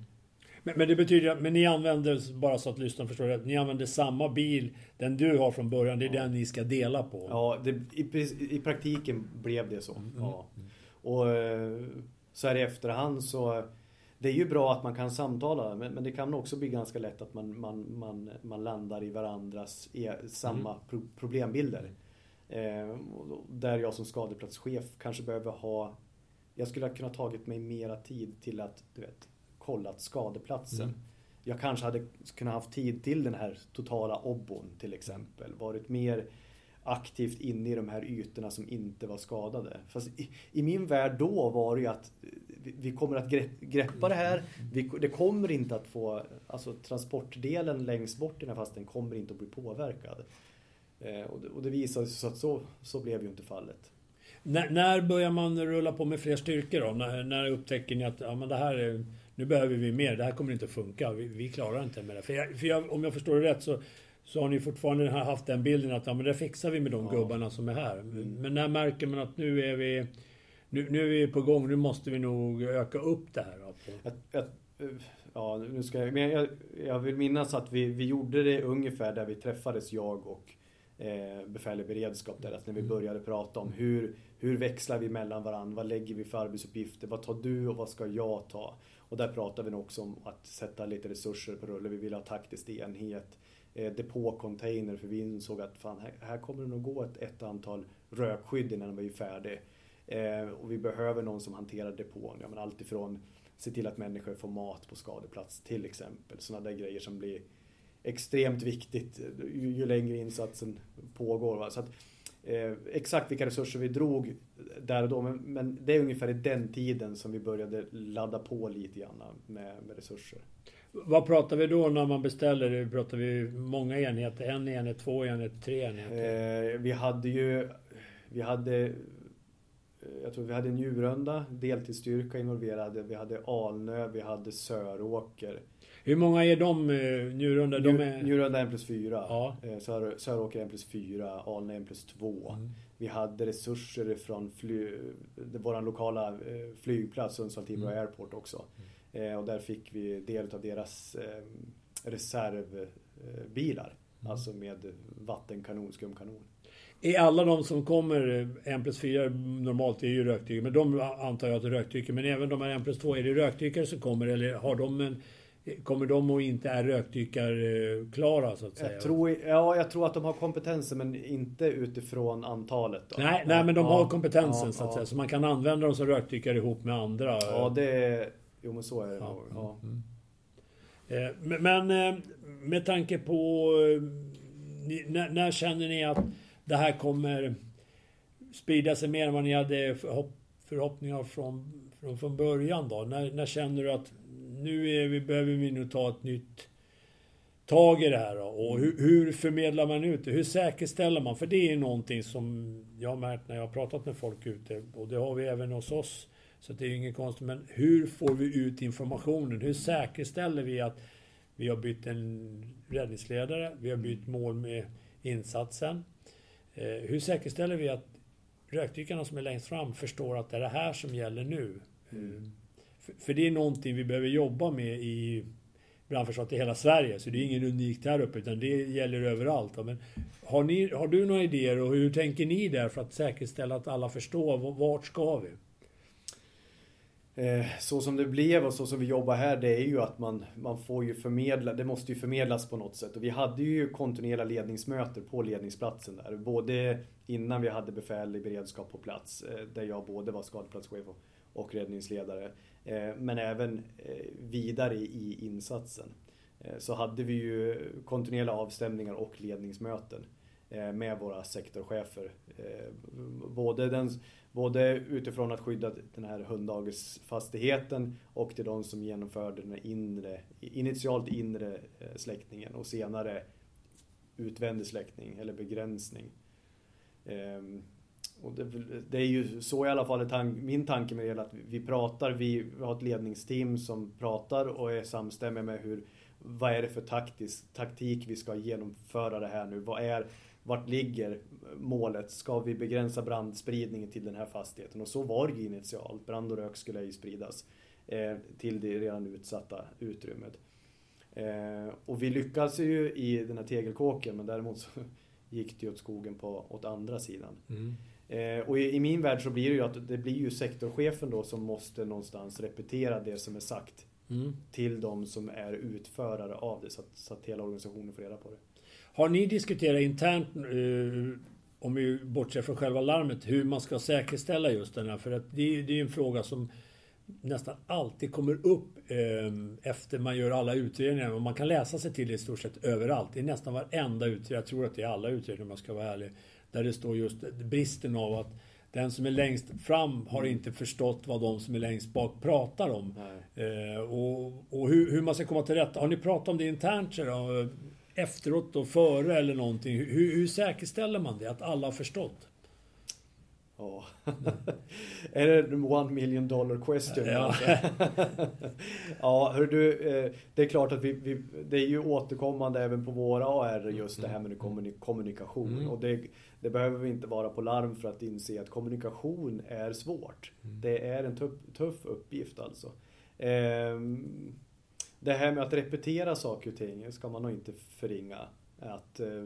Men, men, det betyder att men ni använder, bara så att lyssnarna förstår det, ni använder samma bil, den du har från början, det är ja. den ni ska dela på? Ja, det, i, i praktiken blev det så. Mm. Ja. Och eh, så här i efterhand så det är ju bra att man kan samtala men, men det kan också bli ganska lätt att man, man, man, man landar i varandras e, samma mm. pro, problembilder. Eh, där jag som skadeplatschef kanske behöver ha Jag skulle ha kunnat tagit mig mera tid till att du vet, kollat skadeplatsen. Mm. Jag kanske hade kunnat haft tid till den här totala obbon till exempel. Varit mer aktivt inne i de här ytorna som inte var skadade. Fast i, i min värld då var det ju att vi, vi kommer att greppa det här. Vi, det kommer inte att få, alltså transportdelen längst bort i den här fasten kommer inte att bli påverkad. Eh, och, det, och det visade sig så att så, så blev ju inte fallet. När, när börjar man rulla på med fler styrkor då? När, när upptäcker ni att ja, men det här är nu behöver vi mer, det här kommer inte att funka, vi, vi klarar inte med det. För, jag, för jag, om jag förstår det rätt så, så har ni fortfarande haft den bilden att ja, men det fixar vi med de ja. gubbarna som är här. Mm. Men när märker man att nu är vi nu, nu är vi på gång, nu måste vi nog öka upp det här? Jag, jag, ja, nu ska jag, men jag, jag vill minnas att vi, vi gjorde det ungefär där vi träffades, jag och eh, befäl i beredskap där. Att när vi började prata om hur, hur växlar vi mellan varandra? Vad lägger vi för arbetsuppgifter? Vad tar du och vad ska jag ta? Och där pratar vi också om att sätta lite resurser på rulle. Vi vill ha taktisk enhet, eh, depåcontainer för vi insåg att fan, här, här kommer det nog gå ett, ett antal rökskydd innan vi är färdiga. Eh, och vi behöver någon som hanterar depån. Ja, men allt ifrån se till att människor får mat på skadeplats till exempel. Sådana där grejer som blir extremt viktigt ju, ju längre insatsen pågår. Va? Så att, eh, exakt vilka resurser vi drog där och då, men, men, det är ungefär i den tiden som vi började ladda på lite grann med, med resurser. Vad pratar vi då när man beställer? Pratar vi många enheter? En enhet, två enheter, tre enheter? Eh, vi hade ju vi hade jag tror vi hade Njurunda, deltidsstyrka involverade, vi hade Alnö, vi hade Söråker. Hur många är de, eh, Njurunda? De är... Njurunda är en plus fyra. Ja. Eh, Sör, Söråker en plus fyra, Alnö är en plus två. Mm. Vi hade resurser från fly, vår lokala eh, flygplats, Sundsvall-Timrå mm. Airport också. Mm. Och där fick vi del av deras reservbilar. Mm. Alltså med vattenkanon, skumkanon. Är alla de som kommer, 1 plus 4 normalt är ju rökdykare, men de antar jag att är rökdykare. Men även de här 1 plus 2, är det rökdykare som kommer eller har de en, kommer de och inte är rökdykarklara så att säga? Jag tror, ja, jag tror att de har kompetensen men inte utifrån antalet. Då. Nej, nej, men de ja, har kompetensen ja, så att ja. säga. Så man kan använda dem som rökdykare ihop med andra. Ja, det... Jo, men så är det nog. Ja. Mm. Eh, men eh, med tanke på... Eh, när, när känner ni att det här kommer sprida sig mer än vad ni hade förhopp förhoppningar från, från, från början då? När, när känner du att nu vi, behöver vi nog ta ett nytt tag i det här då? Och hur, hur, förmedlar man ut det? Hur säkerställer man? För det är någonting som jag har märkt när jag har pratat med folk ute och det har vi även hos oss. Så det är inget konstigt. Men hur får vi ut informationen? Hur säkerställer vi att vi har bytt en räddningsledare, vi har bytt mål med insatsen. Eh, hur säkerställer vi att rökdykarna som är längst fram förstår att det är det här som gäller nu? Mm. För det är någonting vi behöver jobba med i brandförsvaret i hela Sverige. Så det är ingen unikt här uppe, utan det gäller överallt. Men har, ni, har du några idéer och hur tänker ni där för att säkerställa att alla förstår vart ska vi? Eh, så som det blev och så som vi jobbar här, det är ju att man, man får ju förmedla, det måste ju förmedlas på något sätt. Och vi hade ju kontinuerliga ledningsmöten på ledningsplatsen där. Både innan vi hade befäl i beredskap på plats, eh, där jag både var skadeplatschef och räddningsledare. Eh, men även eh, vidare i insatsen. Eh, så hade vi ju kontinuerliga avstämningar och ledningsmöten med våra sektorchefer. Både den Både utifrån att skydda den här hunddagisfastigheten och till de som genomförde den inre, initialt inre släckningen och senare utvändig släckning eller begränsning. Ehm, och det, det, är ju så i alla fall tank, min tanke med det att vi pratar, vi har ett ledningsteam som pratar och är samstämmiga med hur, vad är det för taktisk, taktik vi ska genomföra det här nu? Vad är vart ligger målet? Ska vi begränsa brandspridningen till den här fastigheten? Och så var det ju initialt. Brand och rök skulle ju spridas eh, till det redan utsatta utrymmet. Eh, och vi lyckades ju i den här tegelkåken men däremot så gick det ju åt skogen på, åt andra sidan. Mm. Eh, och i, i, min värld så blir det ju att det blir ju sektorchefen då som måste någonstans repetera det som är sagt mm. till de som är utförare av det så att, så att hela organisationen får reda på det. Har ni diskuterat internt, eh, om vi bortser från själva larmet, hur man ska säkerställa just den här? För att det, det är en fråga som nästan alltid kommer upp eh, efter man gör alla utredningar. Och man kan läsa sig till det i stort sett överallt. I nästan varenda utredning, jag tror att det är alla utredningar om jag ska vara ärlig, där det står just bristen av att den som är längst fram har inte förstått vad de som är längst bak pratar om. Eh, och, och hur, hur, man ska komma till rätta. Har ni pratat om det internt? Så efteråt och före eller någonting. Hur, hur säkerställer man det? Att alla har förstått? Ja. är det one million dollar question? Ja, ja hör du, eh, det är klart att vi, vi, det är ju återkommande även på våra AR just det här med kommunikation. Mm. Och det, det, behöver vi inte vara på larm för att inse att kommunikation är svårt. Mm. Det är en tuff, tuff uppgift alltså. Ehm, det här med att repetera saker och ting ska man nog inte förringa. Att, eh,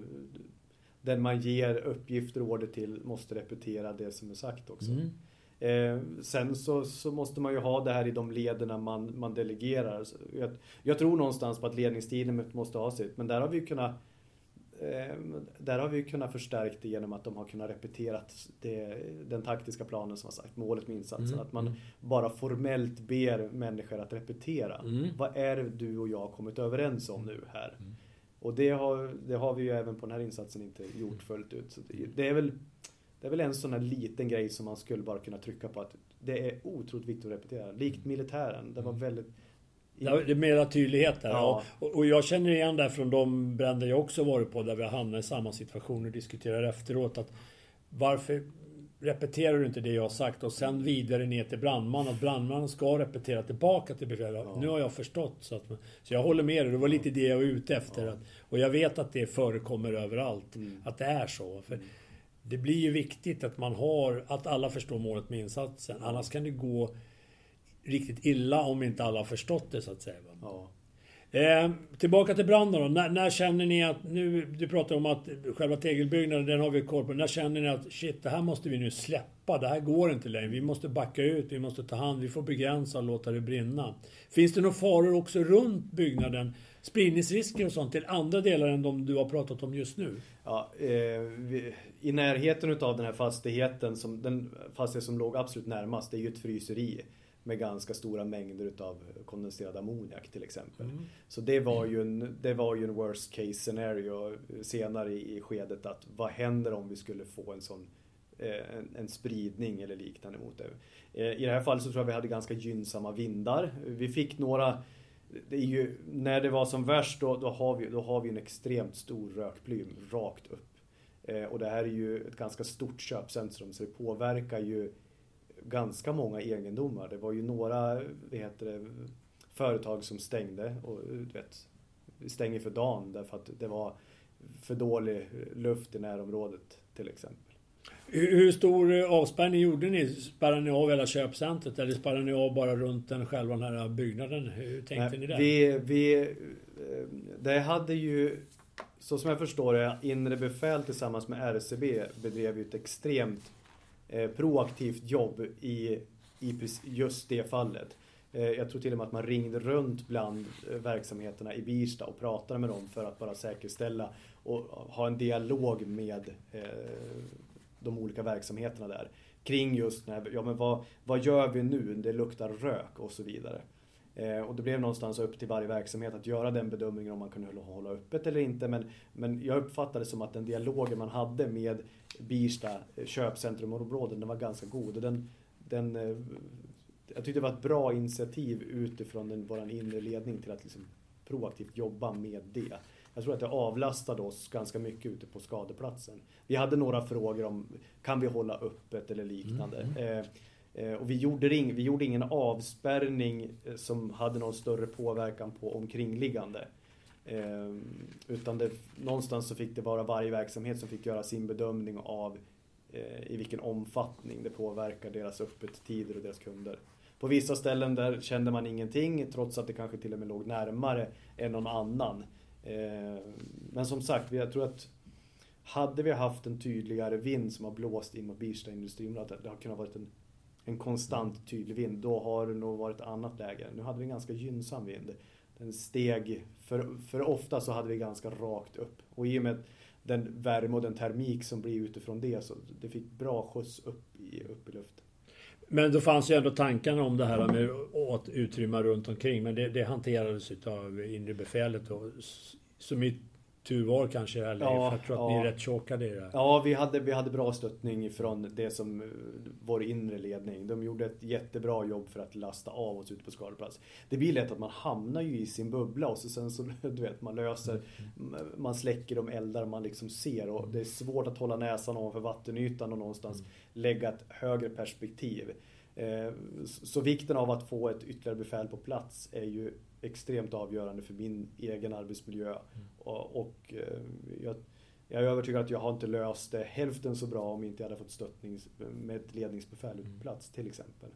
den man ger uppgifter och order till måste repetera det som är sagt också. Mm. Eh, sen så, så måste man ju ha det här i de lederna man, man delegerar. Jag, jag tror någonstans på att ledningsteamet måste ha sitt, men där har vi kunnat eh, där har vi kunnat förstärka det genom att de har kunnat repetera den taktiska planen som har sagt, målet med insatsen. Mm. Att man bara formellt ber människor att repetera. Mm. Vad är det du och jag kommit överens om nu här? Mm. Och det har, det har vi ju även på den här insatsen inte gjort fullt ut. Så det, är väl det är väl en sån här liten grej som man skulle bara kunna trycka på att det är otroligt viktigt att repetera. Likt militären. Det var väldigt... Det är mera tydlighet där. Ja. Och, och jag känner igen det från de bränder jag också varit på där vi hamnar i samma situation och diskuterar efteråt att varför repeterar du inte det jag har sagt och sen vidare ner till brandman att brandmannen ska repetera tillbaka till befälet. Ja. Nu har jag förstått. Så, att, så jag håller med dig. Det var lite det jag var ute efter. Ja. Att, och jag vet att det förekommer överallt. Mm. Att det är så. För Det blir ju viktigt att man har, att alla förstår målet med insatsen. Annars kan det gå riktigt illa om inte alla har förstått det så att säga. Ja. Eh, tillbaka till branden då. När, när känner ni att, nu, du pratar om att själva tegelbyggnaden, den har vi koll på. När känner ni att shit, det här måste vi nu släppa. Det här går inte längre. Vi måste backa ut, vi måste ta hand, vi får begränsa och låta det brinna. Finns det några faror också runt byggnaden? Spridningsrisker och sånt till andra delar än de du har pratat om just nu? Ja, eh, vi, I närheten utav den här fastigheten, som, den fastighet som låg absolut närmast, det är ju ett fryseri med ganska stora mängder utav kondenserad ammoniak till exempel. Mm. Så det var, ju en, det var ju en worst case scenario senare i, i skedet att vad händer om vi skulle få en sån eh, en, en spridning eller liknande mot det. Eh, I det här fallet så tror jag vi hade ganska gynnsamma vindar. Vi fick några det ju, när det var som värst då, då, har vi, då har vi en extremt stor rökplym rakt upp. Eh, och det här är ju ett ganska stort köpcentrum så det påverkar ju ganska många egendomar. Det var ju några vad heter det, företag som stängde och du vet, stänger för dagen därför att det var för dålig luft i närområdet till exempel. Hur, stor eh, avspärrning gjorde ni? Spärrade ni av hela köpcentret eller spärrade ni av bara runt den själva den här byggnaden? Hur tänkte Nej, ni där? Vi, vi, eh, det hade ju, så som jag förstår det, inre befäl tillsammans med RCB bedrev ju ett extremt eh, Eh, proaktivt jobb i, i just det fallet. Eh, jag tror till och med att man ringde runt bland eh, verksamheterna i Birsta och pratade med dem för att bara säkerställa och ha en dialog med eh, de olika verksamheterna där. Kring just när, ja men vad, vad gör vi nu? Det luktar rök och så vidare. Eh, och det blev någonstans upp till varje verksamhet att göra den bedömningen om man kunde hålla- hålla öppet eller inte. Men, men jag uppfattade det som att den dialogen man hade med Birsta köpcentrumområden, den var ganska god. Och den, den, eh, jag tyckte det var ett bra initiativ utifrån den, vår inre ledning till att liksom proaktivt jobba med det. Jag tror att det avlastade oss ganska mycket ute på skadeplatsen. Vi hade några frågor om, kan vi hålla öppet eller liknande. Eh, eh, och vi gjorde, vi gjorde ingen avspärrning eh, som hade någon större påverkan på omkringliggande. Eh, utan det, någonstans så fick det vara varje verksamhet som fick göra sin bedömning av eh, i vilken omfattning det påverkar deras öppettider och deras kunder. På vissa ställen där kände man ingenting trots att det kanske till och med låg närmare än någon annan. Eh, Men som sagt, jag tror att hade vi haft en tydligare vind som har blåst in mot Birsta industriområdet, det har kunnat varit en, en konstant tydlig vind, då har det nog varit ett annat läge. Nu hade vi en ganska gynnsam vind. Den steg, för, för ofta så hade vi ganska rakt upp. Och i och med den värme och den termik som blir utifrån det, så det fick bra skjuts upp i, upp i luften. Men då fanns ju ändå tankarna om det här med att utrymma runt omkring. Men det, det hanterades utav inre befälet och som i tur var kanske. Eller, Ja, för jag tror att ja. ni är rätt chockade i det. här. Ja, vi hade, vi hade bra stöttning från det som eh, vår inre ledning. De gjorde ett jättebra jobb för att lasta av oss ute på skadeplats. Det blir lätt att man hamnar ju i sin bubbla och så sen så, du vet, man löser, man släcker de eldar man liksom ser och det är svårt att hålla näsan ovanför vattenytan och någonstans lägga ett högre perspektiv. Eh, Så vikten av att få ett ytterligare befäl på plats är ju extremt avgörande för min egen arbetsmiljö. Och, och eh, jag, jag är övertygad att jag har inte löst det hälften så bra om inte jag hade fått stöttning med ett ledningsbefäl ute på plats till exempel.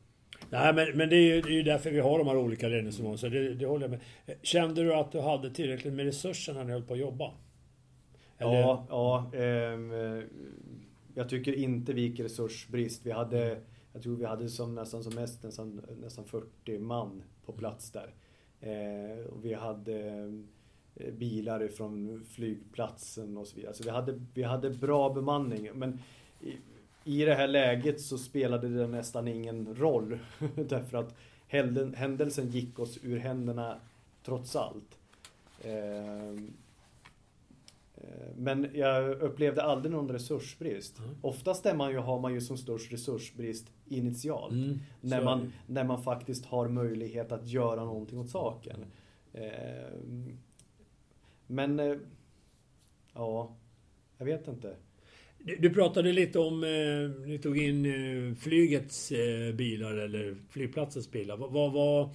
Nej, men, men det är ju det är ju därför vi har de här olika ledningsnivåerna. Så det, det håller jag med. Kände du att du hade tillräckligt med resurser när ni höll på att jobba? Eller? Ja, ja eh, jag tycker inte vi gick resursbrist. Vi hade, jag tror vi hade som nästan som mest nästan, nästan 40 man på plats där. Eh, och vi hade eh, bilar från flygplatsen och så vidare. Så vi hade, vi hade bra bemanning. Men i, i det här läget så spelade det nästan ingen roll. Därför att händelsen gick oss ur händerna trots allt. Eh, men jag upplevde aldrig någon resursbrist. Mm. Oftast är man ju, har man ju som störst resursbrist initialt. Mm. När, man, när man faktiskt har möjlighet att göra någonting åt saken. Eh, men, eh, ja, jag vet inte. Du pratade lite om, ni tog in flygets bilar eller flygplatsens bilar. Vad var,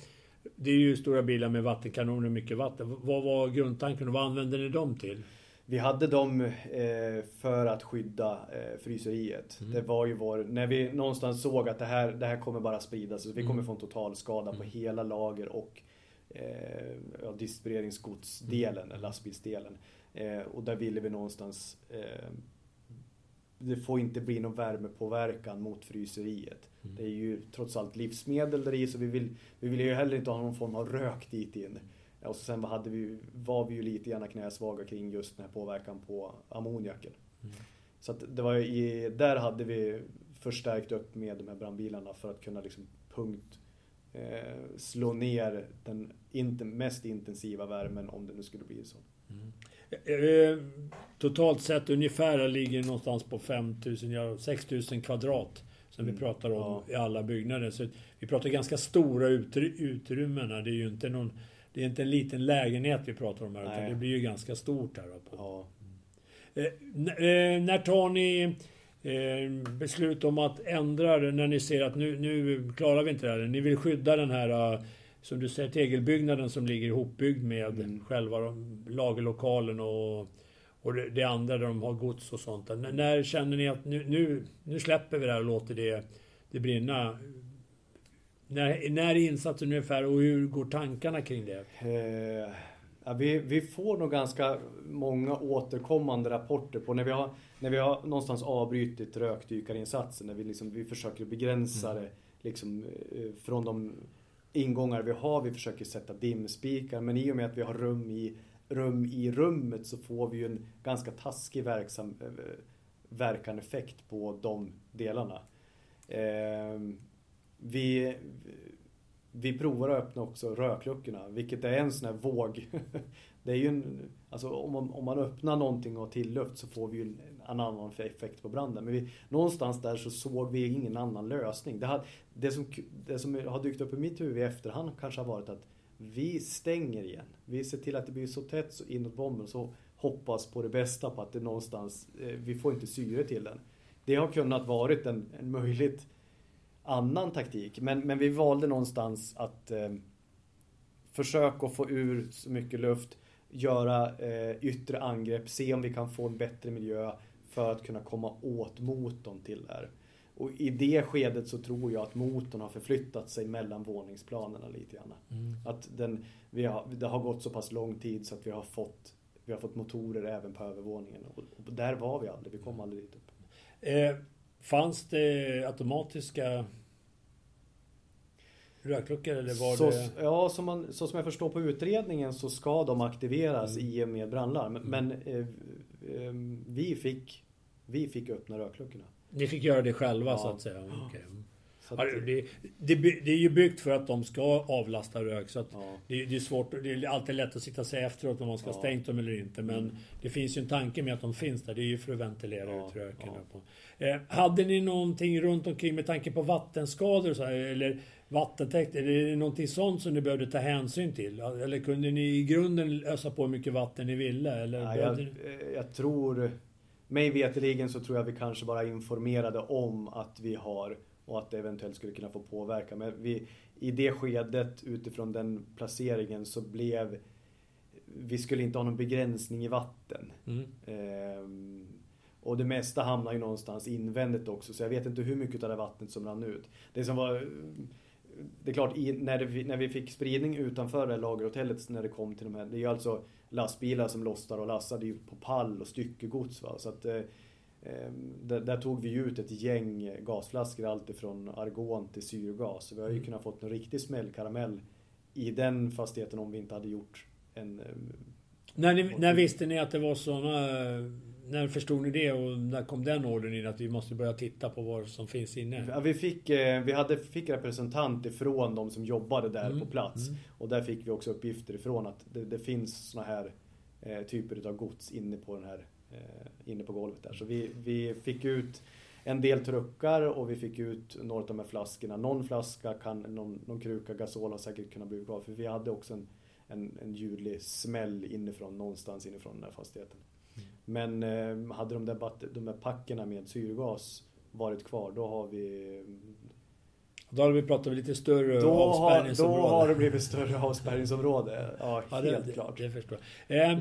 det är ju stora bilar med vattenkanoner och mycket vatten. Vad var grundtanken och vad använde ni dem till? Vi hade dem eh, för att skydda eh, fryseriet. Mm. Det var ju vår, när vi någonstans såg att det här, det här kommer bara spridas. Vi kommer mm. få en totalskada mm. på hela lager och eh, ja, distribueringsgodsdelen, mm. lastbilsdelen. Eh, och där ville vi någonstans eh, det får inte bli någon värmepåverkan mot fryseriet. Mm. Det är ju trots allt livsmedel där i så vi vill, vi vill ju heller inte ha någon form av rök dit in. Och så sen hade vi, var vi ju lite gärna knäsvaga kring just den här påverkan på ammoniaken. Mm. Så att det var i, där hade vi förstärkt upp med de här brandbilarna för att kunna liksom punkt eh, slå ner den inte, mest intensiva värmen om det nu skulle bli så. Mm. Eh, totalt sett ungefär ligger någonstans på 5000, ja 6000 kvadrat som mm. vi pratar om ja. i alla byggnader. Så vi pratar ganska stora utrymmen. Det är ju inte någon det är inte en liten lägenhet vi pratar om här, Nej. utan det blir ju ganska stort här. På. Ja. Eh, eh, när tar ni eh, beslut om att ändra det, när ni ser att nu, nu klarar vi inte det här? Ni vill skydda den här, som du säger, tegelbyggnaden som ligger ihopbyggd med mm. själva lagerlokalen och, och det, andra där de har gods och sånt. N när känner ni att nu, nu, nu släpper vi det här och låter det, det brinna? När, när är insatsen ungefär och hur går tankarna kring det? Eh, ja, vi, vi får nog ganska många återkommande rapporter på när vi har, när vi har någonstans avbrutit rökdykarinsatsen, när vi, liksom, vi försöker begränsa mm. det liksom, eh, från de ingångar vi har. Vi försöker sätta dimspikar, men i och med att vi har rum i, rum i rummet så får vi ju en ganska taskig verksam, eh, verkan effekt på de delarna. Eh, vi, vi provar att öppna också rökluckorna, vilket är en sån här våg. Det är ju en, alltså om man, om man öppnar någonting och har tilluft så får vi ju en annan effekt på branden. Men vi, någonstans där så såg vi ingen annan lösning. Det, hade, det, som, det som har dykt upp i mitt huvud i efterhand kanske har varit att vi stänger igen. Vi ser till att det blir så tätt så inåt bomben så hoppas på det bästa på att det någonstans, eh, vi får inte syre till den. Det har kunnat varit en, en möjligt annan taktik. Men, men vi valde någonstans att eh, försöka få ur så mycket luft, göra eh, yttre angrepp, se om vi kan få en bättre miljö för att kunna komma åt motorn till där. Och i det skedet så tror jag att motorn har förflyttat sig mellan våningsplanerna lite grann. Mm. Att den, vi har, det har gått så pass lång tid så att vi har fått, vi har fått motorer även på övervåningen. Och, och där var vi aldrig, vi kom aldrig dit upp. Eh, Fanns det automatiska rökluckor eller var så, det? Ja, som man, så som jag förstår på utredningen så ska de aktiveras mm. i och med brandlarm. Mm. Men eh, eh, vi, fick, vi fick öppna rökluckorna. Ni fick göra det själva ja. så att säga? Okay. Att, det, det, det, är ju byggt för att de ska avlasta rök. Så ja. det, det, är svårt, det är alltid lätt att sitta och säga efteråt om man ska ja. stängt dem eller inte. Men mm. det finns ju en tanke med att de finns där. Det är ju för att ventilera ja. ut röken. Ja. Eh, hade ni någonting runt omkring med tanke på vattenskador så här, eller vattentäkt? Är det någonting sånt som ni behövde ta hänsyn till? Eller kunde ni i grunden ösa på hur mycket vatten ni ville? Eller ja, jag, jag tror... Mig veterligen så tror jag vi kanske bara informerade om att vi har och att det eventuellt skulle kunna få påverka. Men vi, i det skedet utifrån den placeringen så blev vi skulle inte ha någon begränsning i vatten. Mm. Ehm, och det mesta hamnar ju någonstans invändigt också så jag vet inte hur mycket av det vattnet som rann ut. Det som var det är klart, i, när, det, när vi fick spridning utanför det lagerhotellet när det kom till de här, det är ju alltså lastbilar som lossade och lastade ju på pall och styckegods. Va? Så att, eh, där, där, tog vi ut ett gäng gasflaskor, alltifrån argon till syrgas. Så vi har ju mm. kunnat fått en riktig smällkaramell i den fastigheten om vi inte hade gjort en... När, ni, när visste ni att det var såna när förstod ni det och när kom den ordern in att vi måste börja titta på vad som finns inne? Ja, vi fick, vi hade, fick representant ifrån de som jobbade där mm. på plats. Mm. Och där fick vi också uppgifter ifrån att det, det finns såna här eh, typer av gods inne på den här eh, inne på golvet där. Så vi, vi fick ut en del truckar och vi fick ut några av de här flaskorna. Någon flaska, kan, någon, någon kruka gasol har säkert kunnat bli kvar. För vi hade också en, en, en ljudlig smäll inifrån, någonstans inifrån den här fastigheten. Mm. Men eh, hade de där, de där packerna med syrgas varit kvar, då har vi då har vi pratat om lite större då avspärrningsområde. Har, då har det blivit större avspärrningsområde. Ja, ja helt det, klart. Det, det förstår jag.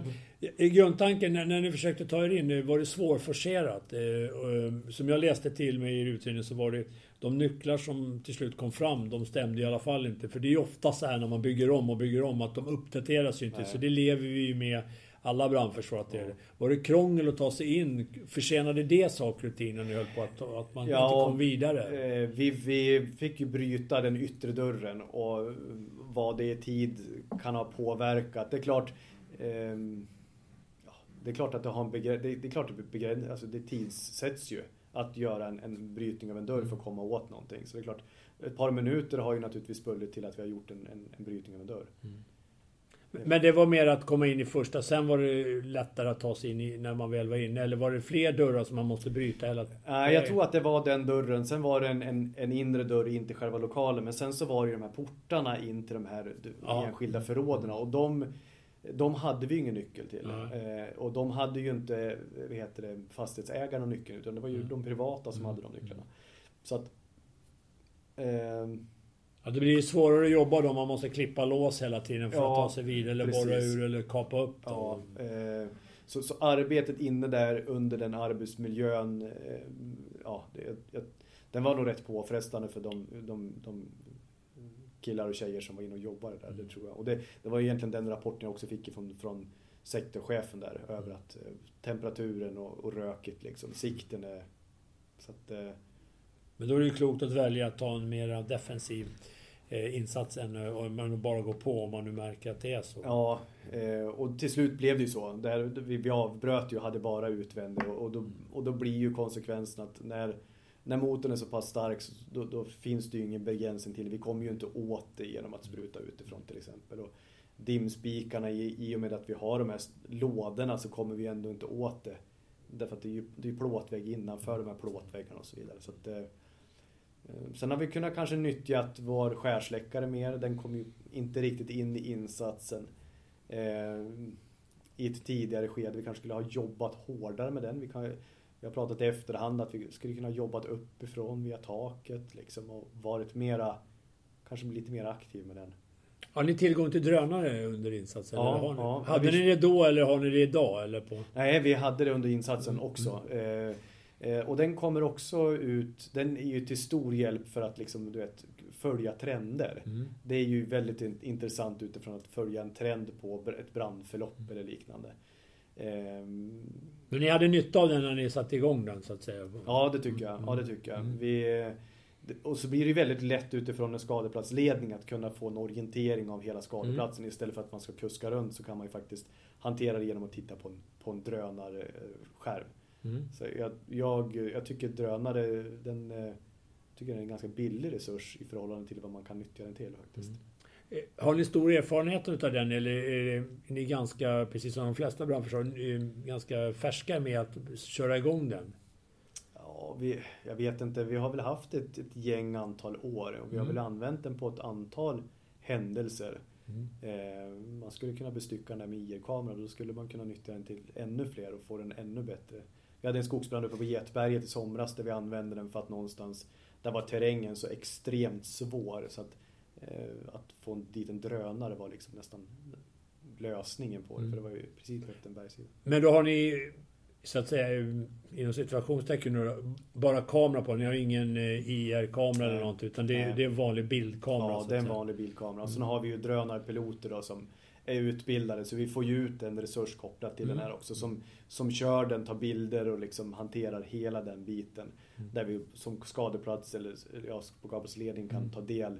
Eh, grundtanken när, när ni försökte ta er in, var det svårforcerat? Eh, som jag läste till mig i utredningen så var det de nycklar som till slut kom fram, de stämde i alla fall inte. För det är ju ofta så här när man bygger om och bygger om att de uppdateras ju inte. Nej. Så det lever vi ju med alla brandförsvar att det det. Var det krångel att ta sig in? Försenade det saker och ting när ni höll på att, att man ja, inte kom vidare? Eh, vi, vi fick ju bryta den yttre dörren och vad det i tid kan ha påverkat. Det är klart eh, Det är klart att det har en begränsning. Det, är klart att begräns, alltså det tidssätts ju att göra en, en brytning av en dörr för att komma åt någonting. Så det är klart, ett par minuter har ju naturligtvis bullit till att vi har gjort en, en, en brytning av en dörr. Mm. Men det var mer att komma in i första, sen var det lättare att ta sig in i, när man väl var inne? Eller var det fler dörrar som man måste bryta? Hela... Nej, jag tror att det var den dörren. Sen var det en, en, en inre dörr in till själva lokalen. Men sen så var det de här portarna in till de här ja. enskilda förråden. Och de, de hade vi ingen nyckel till. Eh, och de hade ju inte vad heter det, fastighetsägarna nyckeln. Utan det var ju mm. de privata som hade de nycklarna. Så att... Eh, Ja, det blir svårare att jobba då om man måste klippa lås hela tiden för ja, att ta sig vidare eller borra ur eller kapa upp. Ja, eh, så, så, arbetet inne där under den arbetsmiljön, eh, ja, det, jag, den var nog rätt påfrestande för de, de, de killar och tjejer som var inne och jobbade där, det tror jag. Och det, det var egentligen den rapporten jag också fick från, från sektorchefen där, över att eh, temperaturen och, och röket liksom, sikten är... Så att, eh, men då är det ju klokt att välja att ta en mer defensiv eh, insats än eh, om man bara går på om man nu märker att det är så. Ja, eh, och till slut blev det ju så. Där vi avbröt ju och hade bara utvändig och då, och då blir ju konsekvensen att när, när motorn är så pass stark då, då finns det ju ingen begränsning till Vi kommer ju inte åt det genom att spruta utifrån till exempel. Och dimspikarna, i, i och med att vi har de här lådorna så kommer vi ändå inte åt det. Därför att det är ju det är plåtvägg innanför de här plåtväggarna och så vidare. Så att, sen har vi kunnat kanske nyttjat vår skärsläckare mer. Den kom ju inte riktigt in i insatsen eh, i ett tidigare skede. Vi kanske skulle ha jobbat hårdare med den. Vi, kan, vi har pratat i efterhand att vi skulle kunna jobbat uppifrån via taket liksom och varit mera, kanske lite mer aktiv med den. Har ni tillgång till drönare under insatsen? Ja, har ni? Ja, hade vi... ni det då eller har ni det idag? Eller på? Nej, vi hade det under insatsen också. Mm. Eh, Eh, och den kommer också ut, den är ju till stor hjälp för att liksom, du vet, följa trender. Mm. Det är ju väldigt intressant utifrån att följa en trend på ett brandförlopp mm. eller liknande. Ehm. Men ni hade nytta av den när ni satte igång den så att säga? Ja det tycker jag. Ja, det tycker jag. Mm. Vi, och så blir det väldigt lätt utifrån en skadeplatsledning att kunna få en orientering av hela skadeplatsen. Mm. Istället för att man ska kuska runt så kan man ju faktiskt hantera det genom att titta på en, på en drönarskärm. Mm. Så jag, jag, jag, tycker drönare, den eh, tycker den är en ganska billig resurs i förhållande till vad man kan nyttja den till faktiskt. Mm. Eh, har ni stor erfarenhet av den eller är ni ganska, precis som de flesta brandförsvar, ganska färska med att köra igång den? Ja, vi, jag vet inte. Vi har väl haft ett, ett gäng antal år och vi har mm. väl använt den på ett antal händelser. Mm. Eh, man skulle kunna bestycka den med IR-kamera då skulle man kunna nyttja den till ännu fler och få den ännu bättre vi hade en skogsbrand uppe på Getberget i somras där vi använde den för att någonstans, där var terrängen så extremt svår så att, eh, att få dit en drönare var liksom nästan lösningen på det. Mm. För det var ju precis på en bergssida. Men då har ni så att säga inom situationstecken bara kamera på Ni har ingen eh, IR-kamera eller något utan det är, det är en vanlig bildkamera? Ja, det är en vanlig bildkamera. Mm. Sen har vi ju drönarpiloter då som är utbildade så vi får ju ut en resurs kopplat till Mm. den här också som, som kör den, tar bilder och liksom hanterar hela den biten. Mm. Där vi som skadeplats eller ja, på kabelsledning kan Mm. ta del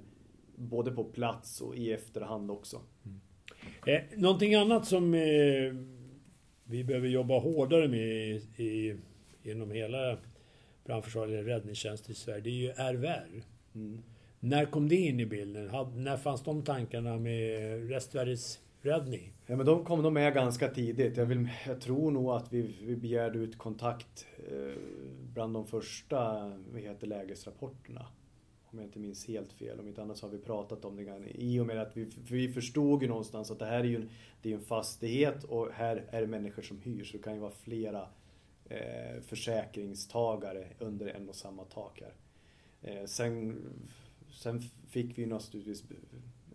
både på plats och i efterhand också. Eh, någonting annat som eh, vi behöver jobba hårdare med i, i, inom hela brandförsvar eller räddningstjänst i Sverige, det är ju RVR. Mm. När kom det in i bilden? Had, när fanns de tankarna med Restvärdes räddning? Ja, men de kom nog med ganska tidigt. Jag, vill, jag tror nog att vi, vi begärde ut kontakt eh, bland de första vad heter, lägesrapporterna. Om jag inte minns helt fel. Om inte annat så har vi pratat om det. I och med att vi, för vi förstod ju någonstans att det här är ju en, det är en fastighet och här är det människor som hyr. Så det kan ju vara flera eh, försäkringstagare under en och samma tak här. Eh, sen, sen fick vi ju naturligtvis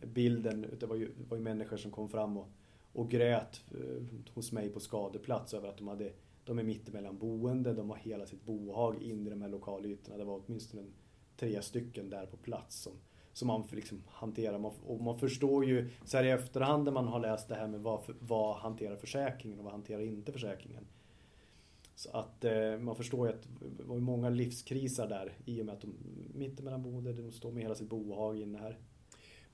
bilden, det var ju, det var ju människor som kom fram och, och grät eh, hos mig på skadeplats över att de hade de är mittemellan boende, de har hela sitt bohag in i de här lokalytorna. Det var åtminstone en, tre stycken där på plats som, som man liksom hanterar. Man, och man förstår ju så här i efterhand när man har läst det här med vad, vad hanterar försäkringen och vad hanterar inte försäkringen. Så att eh, man förstår ju att det var många livskriser där i och med att de mittemellan boende, de står med hela sitt bohag inne här.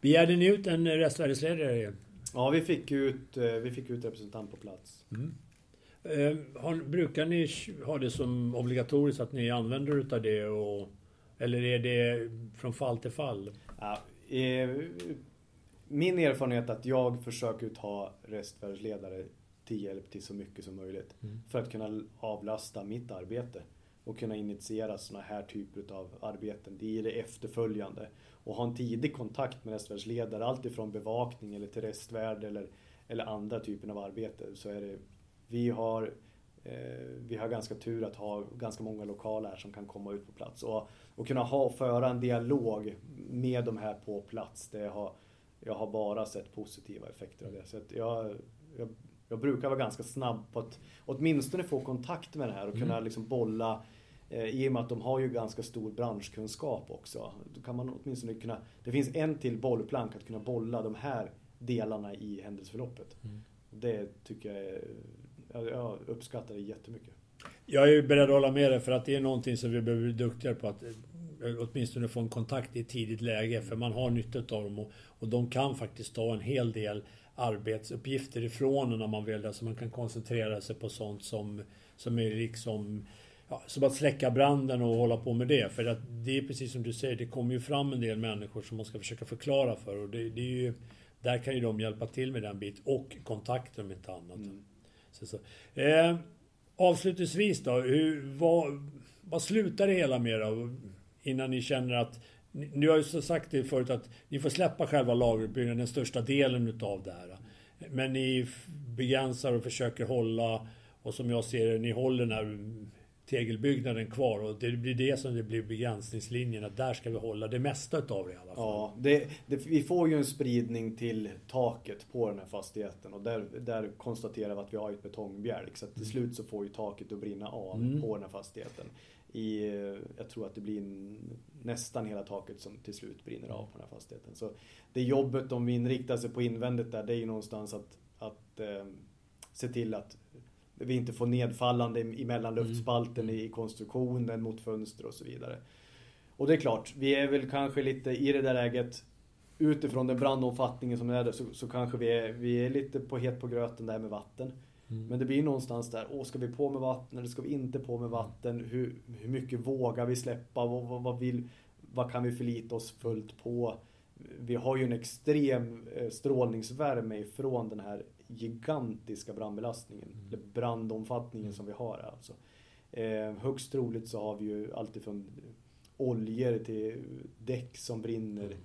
Begärde ni ut en Restvärdsledare? Ja, vi fick ut, eh, vi fick ut representant på plats. Mm. Eh, har, brukar ni ha det som obligatoriskt att ni använder utav det? Och, eller är det från fall till fall? Ja, eh, min erfarenhet är att jag försöker ta restvärdsledare till hjälp till så mycket som möjligt. Mm. För att kunna avlasta mitt arbete. Och kunna initiera såna här typer av arbeten. Det är det efterföljande. Och ha en tidig kontakt med restvärdsledare. Allt ifrån bevakning eller till restvärd eller, eller andra typer av arbete. Så är det, vi har eh, vi har ganska tur att ha ganska många lokaler här som kan komma ut på plats. Och, och kunna ha, föra en dialog med de här på plats. Det har, jag har bara sett positiva effekter av det. Så jag, jag, jag brukar vara ganska snabb på att åtminstone få kontakt med det här och kunna Mm. liksom bolla i och med att de har ju ganska stor branschkunskap också. Då kan man åtminstone kunna, det finns en till bollplank att kunna bolla de här delarna i händelseförloppet. Mm. Det tycker jag är, jag, uppskattar det jättemycket. Jag är beredd att hålla med dig för att det är någonting som vi behöver bli duktigare på. Att eh, åtminstone få en kontakt i ett tidigt läge. För man har nytta av dem och, och de kan faktiskt ta en hel del arbetsuppgifter ifrån en när man vill det. Så man kan koncentrera sig på sånt som, som är liksom Ja, som att släcka branden och hålla på med det. För att det är precis som du säger, det kommer ju fram en del människor som man ska försöka förklara för. Och det, det är ju, där kan ju de hjälpa till med den bit och kontakter om inte annat. Mm. Så, så. Eh, avslutningsvis då, hur, vad, vad slutar det hela med då? Innan ni känner att... Ni har ju så sagt det förut att ni får släppa själva lagerutbyggnaden, den största delen utav det här. Men ni begränsar och försöker hålla, och som jag ser det, ni håller den här tegelbyggnaden kvar och det blir det som det blir begränsningslinjen, att där ska vi hålla det mesta utav det i alla fall. Ja, det, det, vi får ju en spridning till taket på den här fastigheten och där, där konstaterar vi att vi har ett betongbjälk. Så till slut så får ju taket att brinna av Mm. på den här fastigheten. I, jag tror att det blir nästan hela taket som till slut brinner av på den här fastigheten. Så det jobbet om vi inriktar sig på invändigt där, det är ju någonstans att, att eh, se till att vi inte får nedfallande emellan luftspalten i konstruktionen mot fönster och så vidare. Och det är klart, vi är väl kanske lite i det där läget utifrån den brandomfattningen som är där så, så kanske vi är, vi är lite på het på gröten där med vatten. Mm. Men det blir någonstans där, åh ska vi på med vatten eller ska vi inte på med vatten? Hur, hur mycket vågar vi släppa? Vad, vad, vad, vill, vad kan vi förlita oss fullt på? Vi har ju en extrem eh, strålningsvärme ifrån den här gigantiska brandbelastningen, eller brandomfattningen som vi har här alltså. Eh, högst troligt så har vi ju alltifrån oljor till däck som brinner.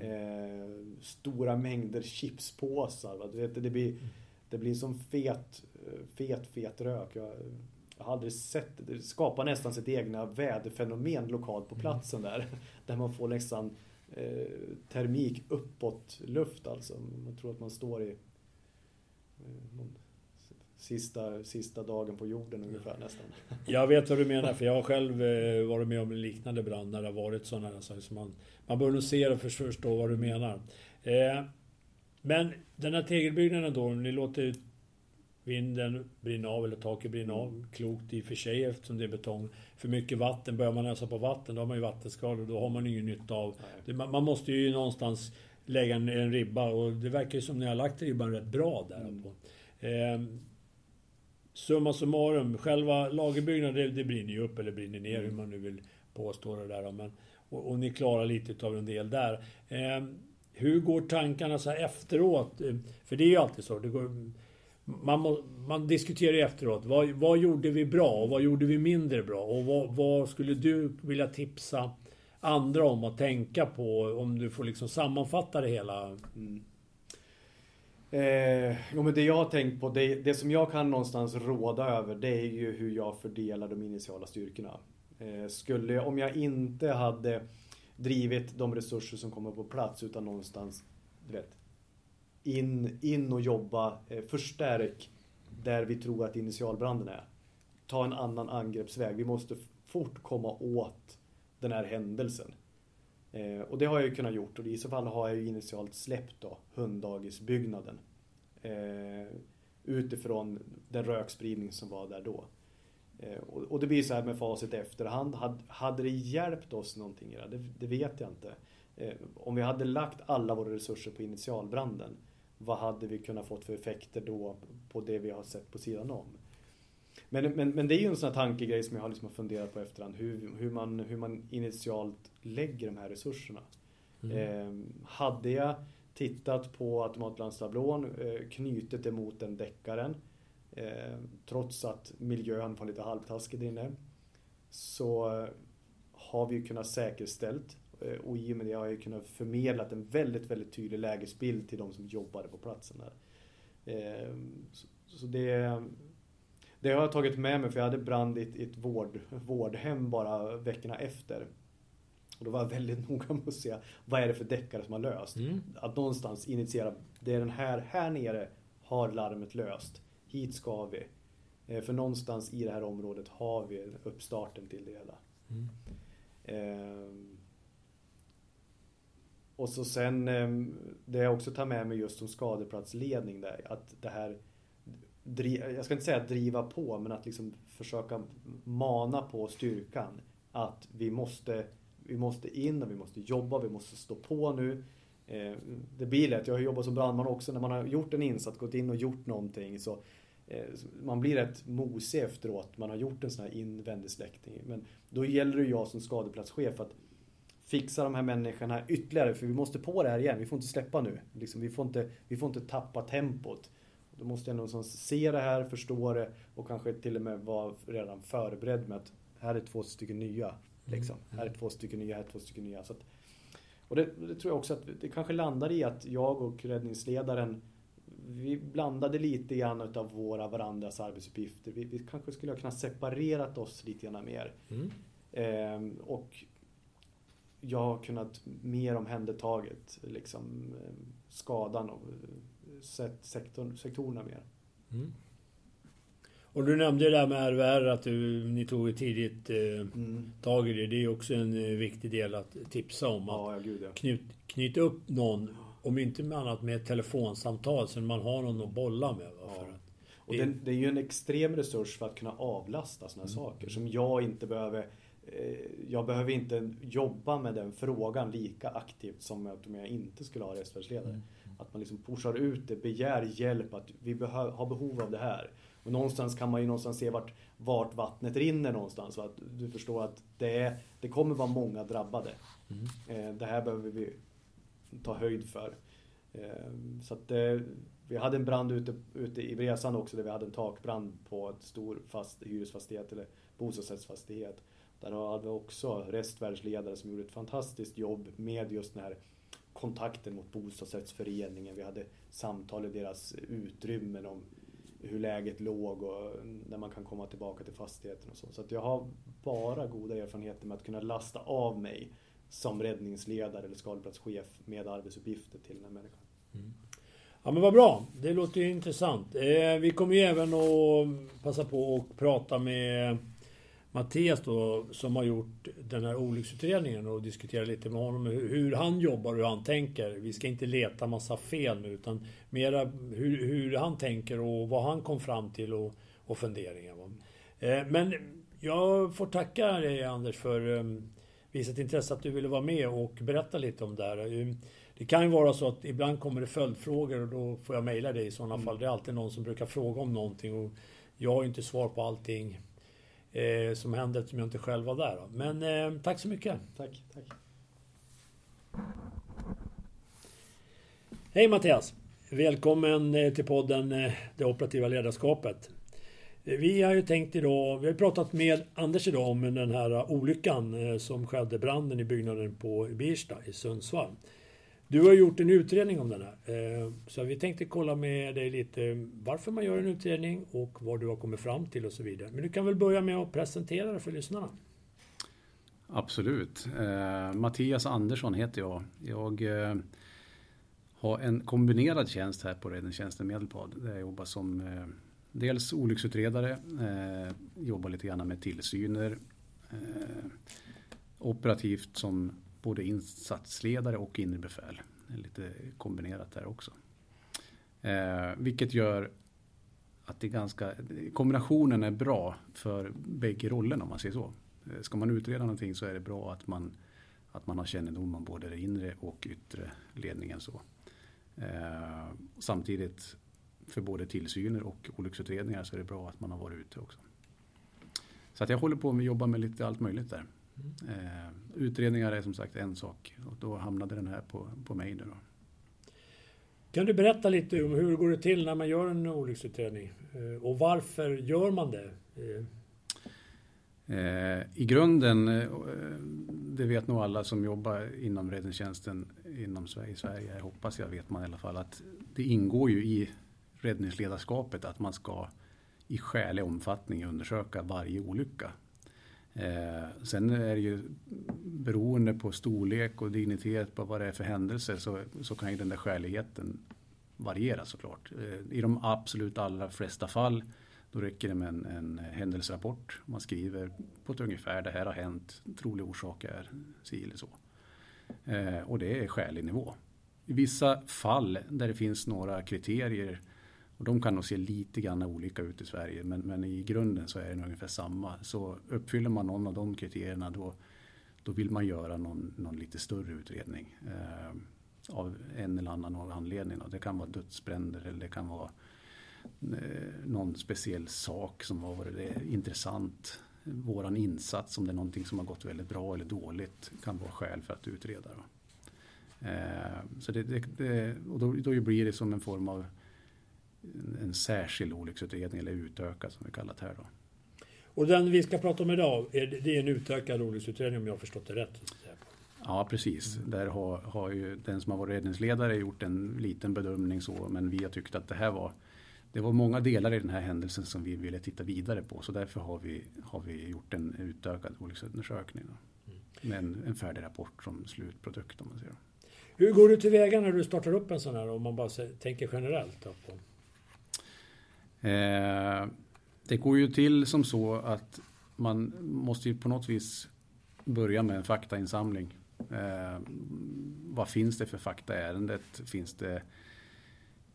Eh, stora mängder chipspåsar. Va? Du vet, det, blir, det blir som fet, fet, fet rök. Jag, jag har aldrig sett det. Det skapar nästan sitt egna väderfenomen lokalt på platsen där. Där man får nästan eh, termik uppåt luft alltså. Man tror att man står i sista, sista dagen på jorden ungefär nästan. Jag vet vad du menar, för jag har själv eh, varit med om en liknande brand när det har varit sådana här saker. Så man, man bör nog se och förstå vad du menar. Eh, Men den här tegelbyggnaden då, ni låter vinden brinna av eller taket brinna av. Klokt i och för sig eftersom det är betong. För mycket vatten, börjar man ösa på vatten då har man ju vattenskador. Då har man ingen nytta av... Det, man måste ju någonstans lägga en, en, ribba och det verkar ju som ni har lagt ribban rätt bra där. Mm. På. Eh, summa summarum, själva lagerbyggnaden det, det brinner ju upp eller brinner ner hur man nu vill påstå det där. Men, och, och ni klarar lite av en del där. Eh, hur går tankarna så här efteråt? Eh, för det är ju alltid så. Det går, man, må, man diskuterar ju efteråt. Vad, vad gjorde vi bra och vad gjorde vi mindre bra? Och vad, vad, skulle du vilja tipsa andra om att tänka på om du får liksom sammanfatta det hela? Mm. Eh, jo, men det jag har tänkt på, det, det, som jag kan någonstans råda över, det är ju hur jag fördelar de initiala styrkorna. Eh, skulle, om jag inte hade drivit de resurser som kommer på plats utan någonstans, du vet, in, in och jobba, eh, förstärk där vi tror att initialbranden är. Ta en annan angreppsväg. Vi måste fort komma åt den här händelsen. Eh, och det har jag ju kunnat gjort och i så fall har jag ju initialt släppt då hunddagisbyggnaden. Eh, utifrån den rökspridning som var där då. Eh, och, och, det blir så här med facit i efterhand. Hade, hade det hjälpt oss någonting? Det, det vet jag inte. Eh, om vi hade lagt alla våra resurser på initialbranden vad hade vi kunnat fått för effekter då på det vi har sett på sidan om? Men, men, men det är ju en sån här tankegrej som jag har liksom funderat på efterhand. Hur, hur, man, hur man initialt lägger de här resurserna. Mm. Eh, hade jag tittat på automatlandstablån, eh, knutit det mot den deckaren. Eh, trots att miljön var lite halvtaskig inne. Så har vi kunnat säkerställt Eh, och i och med det har jag kunnat förmedla en väldigt, väldigt tydlig lägesbild till de som jobbade på platsen där. Ehm, så det, det har jag tagit med mig för jag hade brand i ett, ett vård, vårdhem bara veckorna efter. Och då var jag väldigt noga med att se vad är det för deckare som har löst. Mm. Att någonstans initiera, det är den här, här nere har larmet löst. Hit ska vi. Eh, för någonstans i det här området har vi uppstarten till det hela. Mm. Ehm, och så sen, ehm, det jag också tar med mig just som skadeplatsledning där, att det här jag ska inte säga driva på, men att liksom försöka mana på styrkan. Att vi måste, vi måste in och vi måste jobba, vi måste stå på nu. Eh, det blir lätt, jag har jobbat som brandman också, när man har gjort en insats, gått in och gjort någonting så eh, man blir rätt mosig efteråt, man har gjort en sån här invändig släckning. Men då gäller det jag som skadeplatschef att fixa de här människorna ytterligare. För vi måste på det här igen. Vi får inte släppa nu. Liksom, vi, får inte, vi får inte tappa tempot. Då måste jag någonstans se det här, förstå det och kanske till och med vara redan förberedd med att här är två stycken nya. Liksom. Mm. Här är två stycken nya, här är två stycken nya. Så att, och det, det, tror jag också att det kanske landar i att jag och räddningsledaren vi blandade lite grann av våra varandras arbetsuppgifter. Vi, vi kanske skulle ha kunnat separerat oss lite grann mer. Mm. Ehm, och jag har kunnat mer omhändertagit liksom, eh, skadan och sett sektorn, sektorerna mer. Mm. Och du nämnde det där med RVR, att du, ni tog ett tidigt eh, mm. tag i det. Det är också en eh, viktig del att tipsa om. Ja, ja, gud, ja. Knut, knyta upp någon, om inte med annat med ett telefonsamtal, så man har någon att bolla med. Ja. För att och det, det, är ju en extrem resurs för att kunna avlasta sådana mm. saker som jag inte behöver Eh, jag behöver inte jobba med den frågan lika aktivt som om jag inte skulle ha restfärdsledare. Mm. Att man liksom pushar ut det, begär hjälp, att vi har behov av det här. Och någonstans kan man ju någonstans se vart, vart vattnet rinner någonstans. Så att du förstår att det, är, det kommer vara många drabbade. Mm. Eh, det här behöver vi ta höjd för. Eh, så att vi hade en brand ute, ute i Bresan också där vi hade en takbrand på ett stor fast hyresfastighet eller bostadsrättsfastighet. Där har vi också restvärldsledare som gjorde ett fantastiskt jobb med just den här kontakten mot bostadsrättsföreningen. Vi hade samtal i deras utrymmen om hur läget låg och när man kan komma tillbaka till fastigheten och så. Så att jag har bara goda erfarenheter med att kunna lasta av mig som räddningsledare eller skadeplatschef med arbetsuppgifter till den här människan. Mm. Ja men vad bra, det låter ju intressant. Eh, vi kommer ju även att passa på att prata med Mattias då, som har gjort den här olycksutredningen och diskuterat lite med honom hur han jobbar och hur han tänker. Vi ska inte leta massa fel nu utan mera hur, hur han tänker och vad han kom fram till och, och funderingar. Eh, men jag får tacka dig Anders för um, visat intresse att du ville vara med och berätta lite om det här. Det kan ju vara så att ibland kommer det följdfrågor och då får jag mejla dig i sådana mm. fall. Det är alltid någon som brukar fråga om någonting och jag har ju inte svar på allting eh, som hände eftersom jag inte själv var där. Men eh, tack så mycket. Tack, tack. Hej Mattias! Välkommen eh, till podden eh, Det operativa ledarskapet. Vi har ju tänkt idag, vi har pratat med Anders idag om den här olyckan eh, som skedde, branden i byggnaden på Birsta i Sundsvall. Du har gjort en utredning om den här. Eh, så vi tänkte kolla med dig lite varför man gör en utredning och vad du har kommit fram till och så vidare. Men du kan väl börja med att presentera det för lyssnarna? Absolut. Eh, Mattias Andersson heter jag. Jag eh, har en kombinerad tjänst här på Räddningstjänsten Medelpad. Där jag jobbar som dels olycksutredare, jobbar lite grann med tillsyner, operativt som både insatsledare och inre befäl. Lite kombinerat där också. Eh, vilket gör att det är ganska, kombinationen är bra för bägge rollerna om man säger så. Eh, ska man utreda någonting så är det bra att man, att man har kännedom om både det inre och yttre ledningen. Så. Eh, samtidigt för både tillsyner och olycksutredningar så är det bra att man har varit ute också. Så att jag håller på med att jobba med lite allt möjligt där. Eh, utredningar är som sagt en sak och då hamnade den här på, på mig nu. Då. Kan du berätta lite om hur går det till när man gör en olycksutredning? Eh, och varför gör man det? Eh, I grunden, eh, det vet nog alla som jobbar inom räddningstjänsten inom Sverige, Sverige hoppas jag vet man i alla fall, att det ingår ju i räddningsledarskapet att man ska i skälig omfattning undersöka varje olycka Eh, sen är det ju beroende på storlek och dignitet på vad det är för händelser så, så kan ju den där skäligheten variera såklart. Eh, I de absolut allra flesta fall då räcker det med en, en händelserapport. Man skriver på ett ungefär, det här har hänt, trolig orsak är si eller så. Eh, och det är skälig nivå. I vissa fall där det finns några kriterier och de kan nog se lite grann olika ut i Sverige men, men i grunden så är det ungefär samma. Så uppfyller man någon av de kriterierna då, då vill man göra någon, någon lite större utredning. Eh, av en eller annan anledning. Det kan vara dödsbränder eller det kan vara eh, någon speciell sak som har varit eh, intressant. Våran insats, om det är någonting som har gått väldigt bra eller dåligt, kan vara skäl för att utreda. Då. Eh, så det, det, det, och då, då blir det som en form av en särskild olycksutredning eller utökad som vi kallar det här. Då. Och den vi ska prata om idag, är det är en utökad olycksutredning om jag har förstått det rätt? Ja precis. Mm. Där har, har ju den som har varit räddningsledare gjort en liten bedömning så men vi har tyckt att det här var det var många delar i den här händelsen som vi ville titta vidare på så därför har vi, har vi gjort en utökad olycksundersökning. Mm. Med en, en färdig rapport som slutprodukt om man säger. Hur går du tillväga när du startar upp en sån här om man bara tänker generellt? Då på? Eh, det går ju till som så att man måste ju på något vis börja med en faktainsamling. Eh, vad finns det för fakta i ärendet? Finns det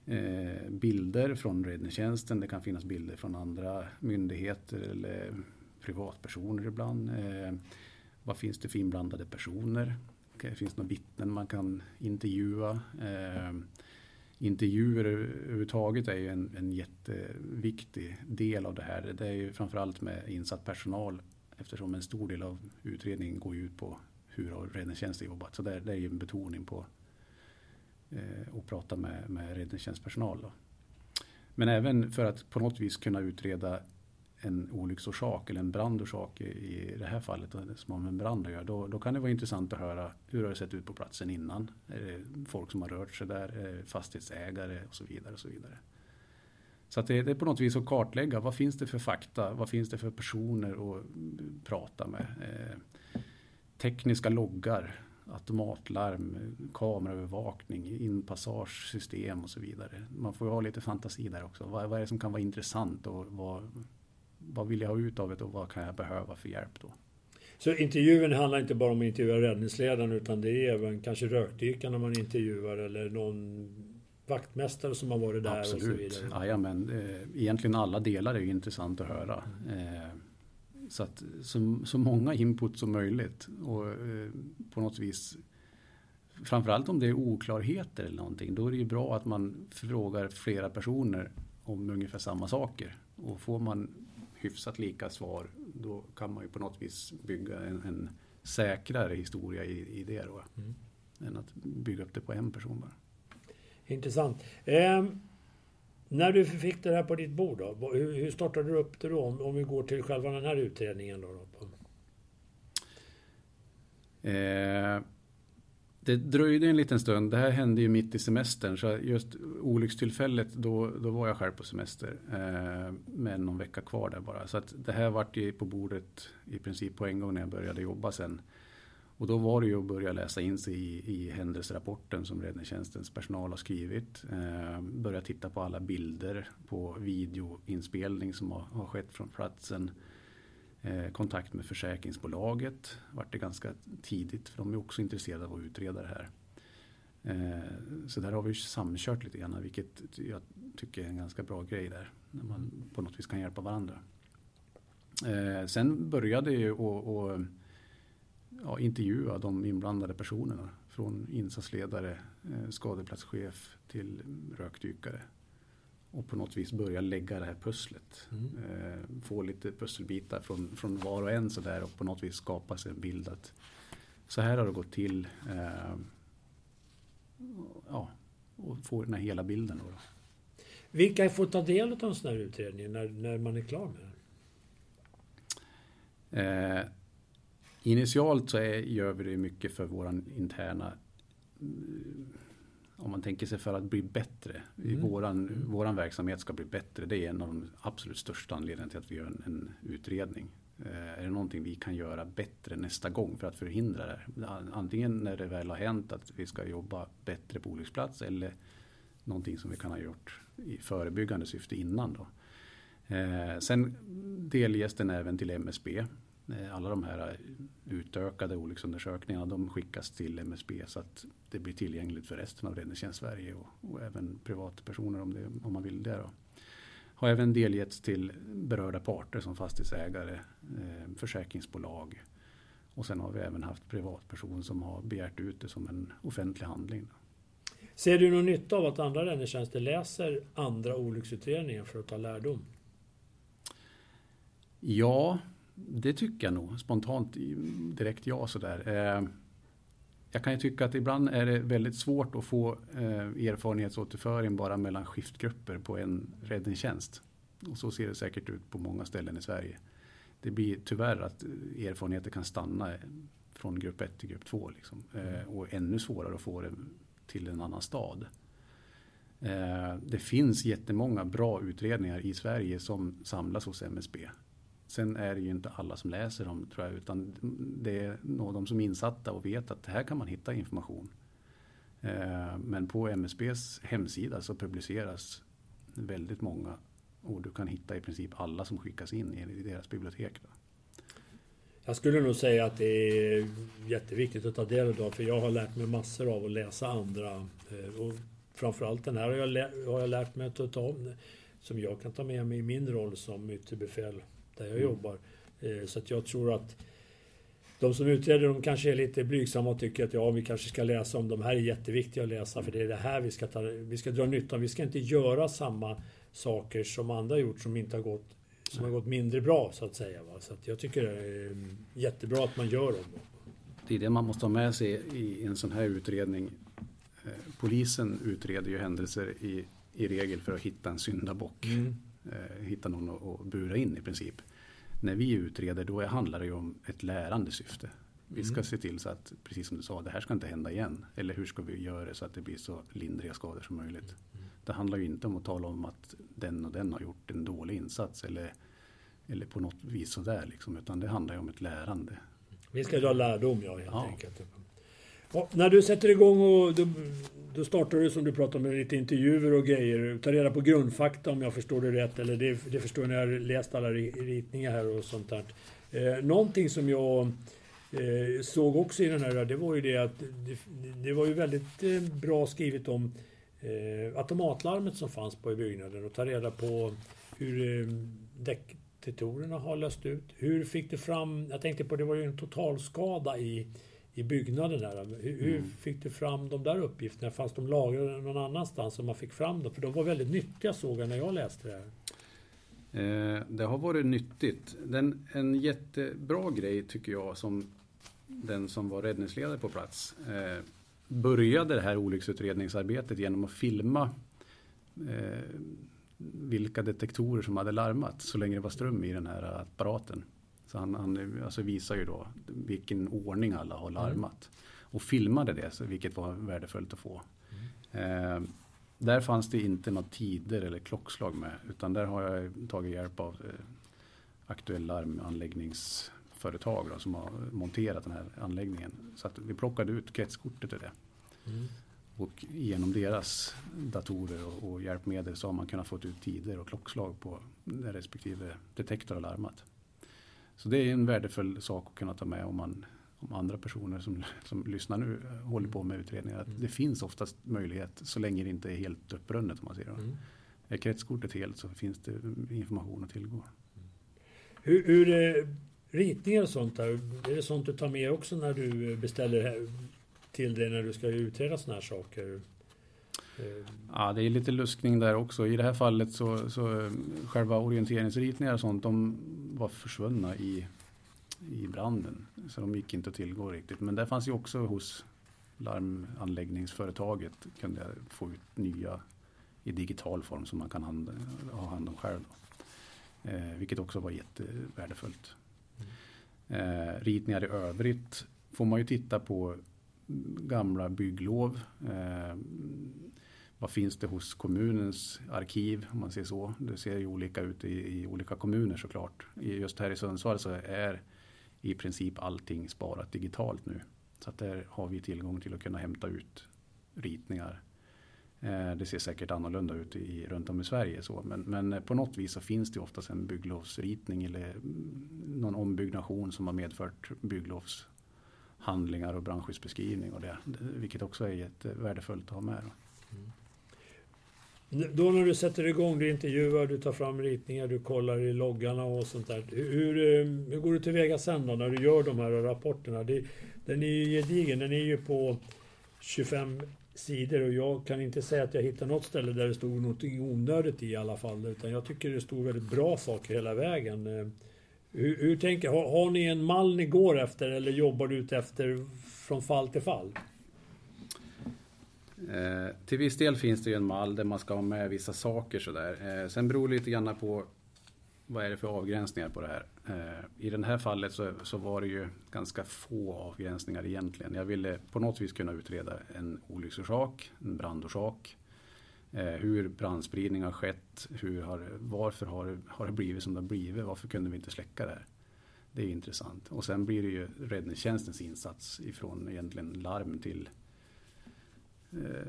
eh, bilder från räddningstjänsten? Det kan finnas bilder från andra myndigheter eller privatpersoner ibland. Eh, vad finns det för inblandade personer? Finns det några vittnen man kan intervjua? Eh, Intervjuer överhuvudtaget är ju en, en jätteviktig del av det här. Det är ju framförallt med insatt personal eftersom en stor del av utredningen går ut på hur har räddningstjänsten jobbat. Så det, det är ju en betoning på eh, att prata med, med räddningstjänstpersonal. Då. Men även för att på något vis kunna utreda en olycksorsak eller en brandorsak i det här fallet som har med en brand att göra. Då, då kan det vara intressant att höra hur har det sett ut på platsen innan? Är det folk som har rört sig där? fastighetsägare och så vidare. Och så vidare. Så att det, det är på något vis att kartlägga vad finns det för fakta? Vad finns det för personer att prata med? Eh, tekniska loggar, automatlarm, kameraövervakning, inpassagesystem och så vidare. Man får ju ha lite fantasi där också. Vad, vad är det som kan vara intressant och vad, vad vill jag ha ut av det och vad kan jag behöva för hjälp då? Så intervjun handlar inte bara om att intervjua räddningsledaren utan det är även kanske rökdykarna man intervjuar eller någon vaktmästare som har varit där Absolut. och så vidare? Jajamän, eh, egentligen alla delar är ju intressant att höra. Eh, så att så, så många input som möjligt och eh, på något vis framförallt om det är oklarheter eller någonting, då är det ju bra att man frågar flera personer om ungefär samma saker. Och får man hyfsat lika svar, då kan man ju på något vis bygga en, en säkrare historia i, i det då. Mm. Än att bygga upp det på en person bara. Intressant. Eh, när du fick det här på ditt bord då, hur, hur startade du upp det då? Om, om vi går till själva den här utredningen då? då? Eh, det dröjde en liten stund. Det här hände ju mitt i semestern. Så just olyckstillfället, då, då var jag själv på semester. Eh, med någon vecka kvar där bara. Så att det här vart ju på bordet i princip på en gång när jag började jobba sen. Och då var det ju att börja läsa in sig i, i händelserapporten som räddningstjänstens personal har skrivit. Eh, börja titta på alla bilder på videoinspelning som har, har skett från platsen. Eh, kontakt med försäkringsbolaget vart det ganska tidigt för de är också intresserade av att utreda det här. Eh, så där har vi samkört lite grann vilket jag tycker är en ganska bra grej där. När man på något vis kan hjälpa varandra. Eh, sen började ju att ja, intervjua de inblandade personerna. Från insatsledare, skadeplatschef till rökdykare och på något vis börja lägga det här pusslet. Mm. Eh, få lite pusselbitar från, från var och en sådär och på något vis skapa sig en bild att så här har det gått till. Eh, ja, och få den här hela bilden. Då. Vilka får ta del av en sån här utredning när, när man är klar med den? Eh, initialt så är, gör vi det mycket för våran interna om man tänker sig för att bli bättre. Mm. Våran, mm. våran verksamhet ska bli bättre. Det är en av de absolut största anledningarna till att vi gör en, en utredning. Eh, är det någonting vi kan göra bättre nästa gång för att förhindra det? Antingen när det väl har hänt att vi ska jobba bättre på olycksplats eller någonting som vi kan ha gjort i förebyggande syfte innan. Då. Eh, sen delges den även till MSB alla de här utökade olycksundersökningarna de skickas till MSB så att det blir tillgängligt för resten av Räddningstjänst Sverige och, och, även privatpersoner om, det, om man vill det. Då. Har även delgetts till berörda parter som fastighetsägare, eh, försäkringsbolag och sen har vi även haft privatpersoner som har begärt ut det som en offentlig handling. Då. Ser du någon nytta av att andra räddningstjänster läser andra olycksutredningar för att ta lärdom? Ja, det tycker jag nog. Spontant direkt ja sådär. Eh, jag kan ju tycka att ibland är det väldigt svårt att få eh, erfarenhetsåterföring bara mellan skiftgrupper på en räddningstjänst. Och så ser det säkert ut på många ställen i Sverige. Det blir tyvärr att eh, erfarenheter kan stanna från grupp 1 till grupp 2. Liksom. Eh, och ännu svårare att få det till en annan stad. Eh, det finns jättemånga bra utredningar i Sverige som samlas hos MSB. Sen är det ju inte alla som läser dem tror jag, utan det är nog de som är insatta och vet att här kan man hitta information. Eh, men på MSBs hemsida så publiceras väldigt många och du kan hitta i princip alla som skickas in i deras bibliotek. Då. Jag skulle nog säga att det är jätteviktigt att ta del av för jag har lärt mig massor av att läsa andra. Eh, och framförallt den här har jag, har jag lärt mig att ta om som jag kan ta med mig i min roll som ytterbefäl där jag mm. jobbar. Eh, så att jag tror att de som utreder de kanske är lite blygsamma och tycker att ja, vi kanske ska läsa om de här är jätteviktiga att läsa för det är det här vi ska, ta, vi ska dra nytta av. Vi ska inte göra samma saker som andra gjort som inte har gått som har gått mindre bra så att säga. Va? Så att jag tycker det är jättebra att man gör dem. Det är det man måste ha med sig i en sån här utredning. Eh, polisen utreder ju händelser i, i regel för att hitta en syndabock. Mm. Eh, hitta någon att bura in i princip när vi utreder då handlar det ju om ett lärande syfte. Vi ska mm. se till så att, precis som du sa, det här ska inte hända igen. Eller hur ska vi göra det så att det blir så lindriga skador som möjligt. Mm. Det handlar ju inte om att tala om att den och den har gjort en dålig insats eller, eller på något vis sådär liksom. Utan det handlar ju om ett lärande. Vi ska dra lärdom ja, helt ja. enkelt. Och när du sätter igång och då, då startar du som du pratar med lite intervjuer och grejer. Ta reda på grundfakta om jag förstår det rätt. Eller det, det förstår jag när jag läst alla ritningar här och sånt där. Eh, någonting som jag eh, såg också i den här, det var ju det att det, det var ju väldigt eh, bra skrivet om eh, automatlarmet som fanns på i byggnaden och ta reda på hur eh, däckdetektorerna har löst ut. Hur fick du fram, jag tänkte på det var ju en totalskada i, i byggnaden där. Hur, hur mm. fick du fram de där uppgifterna? Fanns de lagrade någon annanstans som man fick fram dem? För de var väldigt nyttiga såg jag när jag läste det här. Eh, det har varit nyttigt. Den, en jättebra grej tycker jag som den som var räddningsledare på plats eh, började det här olycksutredningsarbetet genom att filma eh, vilka detektorer som hade larmat så länge det var ström i den här apparaten. Så han, han alltså visar ju då vilken ordning alla har larmat. Mm. Och filmade det, så, vilket var värdefullt att få. Mm. Eh, där fanns det inte några tider eller klockslag med. Utan där har jag tagit hjälp av eh, aktuella larmanläggningsföretag då, som har monterat den här anläggningen. Så att vi plockade ut kretskortet till det. Mm. Och genom deras datorer och, och, hjälpmedel så har man kunnat få ut tider och klockslag på respektive detektor och larmat. Så det är en värdefull sak att kunna ta med om, man, om andra personer som, som lyssnar nu håller på med utredningar. Att mm. Det finns oftast möjlighet så länge det inte är helt upprunnet om man säger mm. Är kretskortet helt så finns det information att tillgå. Hur, hur eh, ritningar och sånt där, är det sånt du tar med också när du beställer till dig när du ska utreda sådana här saker? Eh, ja, det är lite luskning där också. I det här fallet så, så eh, själva orienteringsritningar och sånt, de var försvunna i, i branden. Så de gick inte att tillgå riktigt. Men det fanns ju också hos larmanläggningsföretaget kunde jag få ut nya i digital form som man kan hand, ha hand om själv. Eh, vilket också var jättevärdefullt. Eh, ritningar i övrigt får man ju titta på gamla bygglov. Eh, vad finns det hos kommunens arkiv om man ser så. Det ser ju olika ut i, i olika kommuner såklart. Just här i Sundsvall så är i princip allting sparat digitalt nu. Så att där har vi tillgång till att kunna hämta ut ritningar. Eh, det ser säkert annorlunda ut i, runt om i Sverige. Så. Men, men eh, på något vis så finns det oftast en bygglovsritning eller mm, någon ombyggnation som har medfört bygglovshandlingar och brandskyddsbeskrivning och det. Vilket också är jättevärdefullt att ha med. Då. Då när du sätter igång, du intervjuar, du tar fram ritningar, du kollar i loggarna och sånt där. Hur, eh, hur går du tillväga sen då när du gör de här rapporterna? Det, den är ju gedigen, den är ju på 25 sidor och jag kan inte säga att jag hittar något ställe där det stod något onödigt i alla fall. Utan jag tycker det stod väldigt bra saker hela vägen. Eh, hur, hur tänker, har, har ni en mall ni går efter eller jobbar du ut efter från fall till fall? Eh, till viss del finns det ju en mall där man ska ha med vissa saker sådär. Eh, sen beror det lite grann på vad är det för avgränsningar på det här. Eh, I det här fallet så, så, var det ju ganska få avgränsningar egentligen. Jag ville på något vis kunna utreda en olycksorsak, en brandorsak. Eh, hur brandspridning har skett, hur har, varför har, har det blivit som det har blivit, varför kunde vi inte släcka det här? Det är intressant. Och sen blir det ju räddningstjänstens insats ifrån egentligen larm till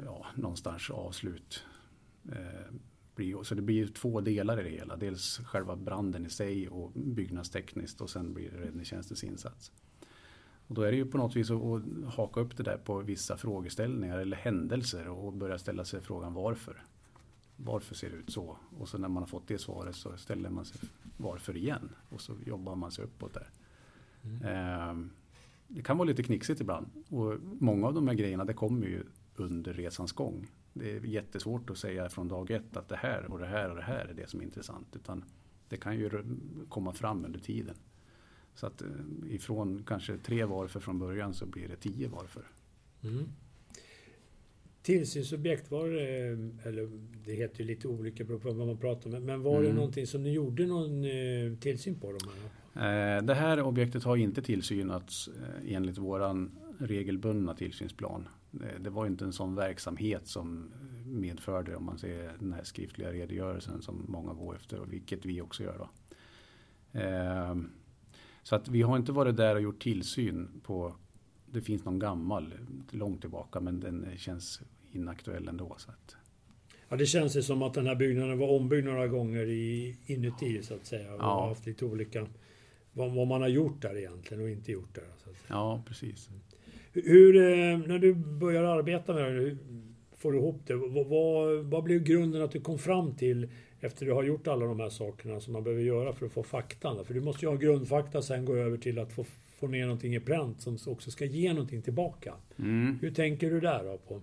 ja, någonstans avslut. Eh, så det blir två delar i det hela. Dels själva branden i sig och byggnadstekniskt och sen blir det räddningstjänstens insats. Och då är det ju på något vis att haka upp det där på vissa frågeställningar eller händelser och börja ställa sig frågan varför. Varför ser det ut så? Och så när man har fått det svaret så ställer man sig varför igen och så jobbar man sig uppåt där. Mm. Eh, det kan vara lite knixigt ibland och många av de här grejerna det kommer ju under resans gång. Det är jättesvårt att säga från dag ett att det här och det här och det här är det som är intressant. Utan det kan ju komma fram under tiden. Så att eh, ifrån kanske tre varför från början så blir det tio varför. Mm. Tillsynsobjekt, var det, eller det heter ju lite olika beroende på vad man pratar om, men var mm. det någonting som ni gjorde någon eh, tillsyn på? Dem? Eh, det här objektet har inte tillsynats enligt våran regelbundna tillsynsplan. Det var inte en sån verksamhet som medförde, om man ser den här skriftliga redogörelsen som många går efter, och vilket vi också gör. Då. Ehm, så att vi har inte varit där och gjort tillsyn på det finns någon gammal långt tillbaka men den känns inaktuell ändå. Så att. Ja, det känns ju som att den här byggnaden var ombyggd några gånger i, inuti så att säga. Och Ja. haft lite olika... Vad, vad man har gjort där egentligen och inte gjort där. Ja, precis. Hur, eh, när du börjar arbeta med det, hur får du ihop det? Vad, vad, vad blev grunden att du kom fram till efter du har gjort alla de här sakerna som man behöver göra för att få faktan? då? För du måste ju ha grundfakta sen gå över till att få, få ner någonting i pränt som också ska ge någonting tillbaka. Mm. Hur tänker du där då? På?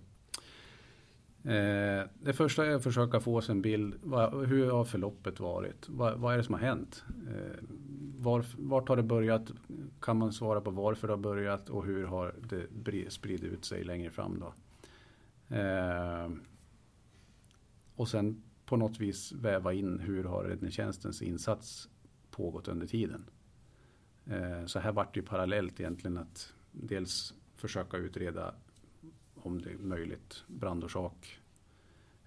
Eh, det första är att försöka få sig en bild. Vad, hur har förloppet varit? Vad, vad är det som har hänt? Eh, var, vart har det börjat? Kan man svara på varför det har börjat och hur har det spridit ut sig längre fram då? Eh, och sen på något vis väva in hur har räddningstjänstens insats pågått under tiden? Eh, så här vart det ju parallellt egentligen att dels försöka utreda om det är möjligt brandorsak.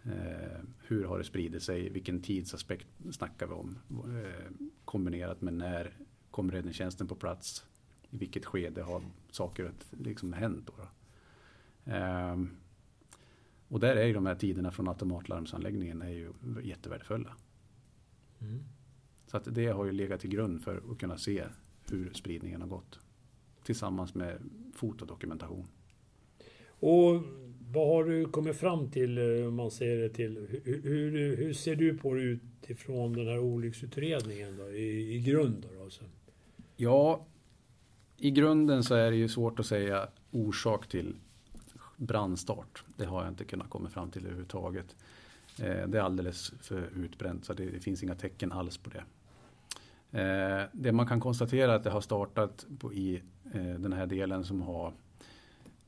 Eh, hur har det spridit sig? Vilken tidsaspekt snackar vi om? Eh, kombinerat med när kom räddningstjänsten på plats? I vilket skede har saker liksom hänt? Då, då? Eh, och där är ju de här tiderna från automatlarmsanläggningen är ju jättevärdefulla. Mm. Så att det har ju legat till grund för att kunna se hur spridningen har gått. Tillsammans med fotodokumentation. Och vad har du kommit fram till eh, om man ser det till? Hur, hur, hur ser du på det utifrån den här olycksutredningen då, i, i grunden? Alltså? Ja, i grunden så är det ju svårt att säga orsak till brandstart. Det har jag inte kunnat komma fram till överhuvudtaget. Eh, det är alldeles för utbränt så det det finns inga tecken alls på det. Eh, det man kan konstatera är att det har startat på, i den här delen som har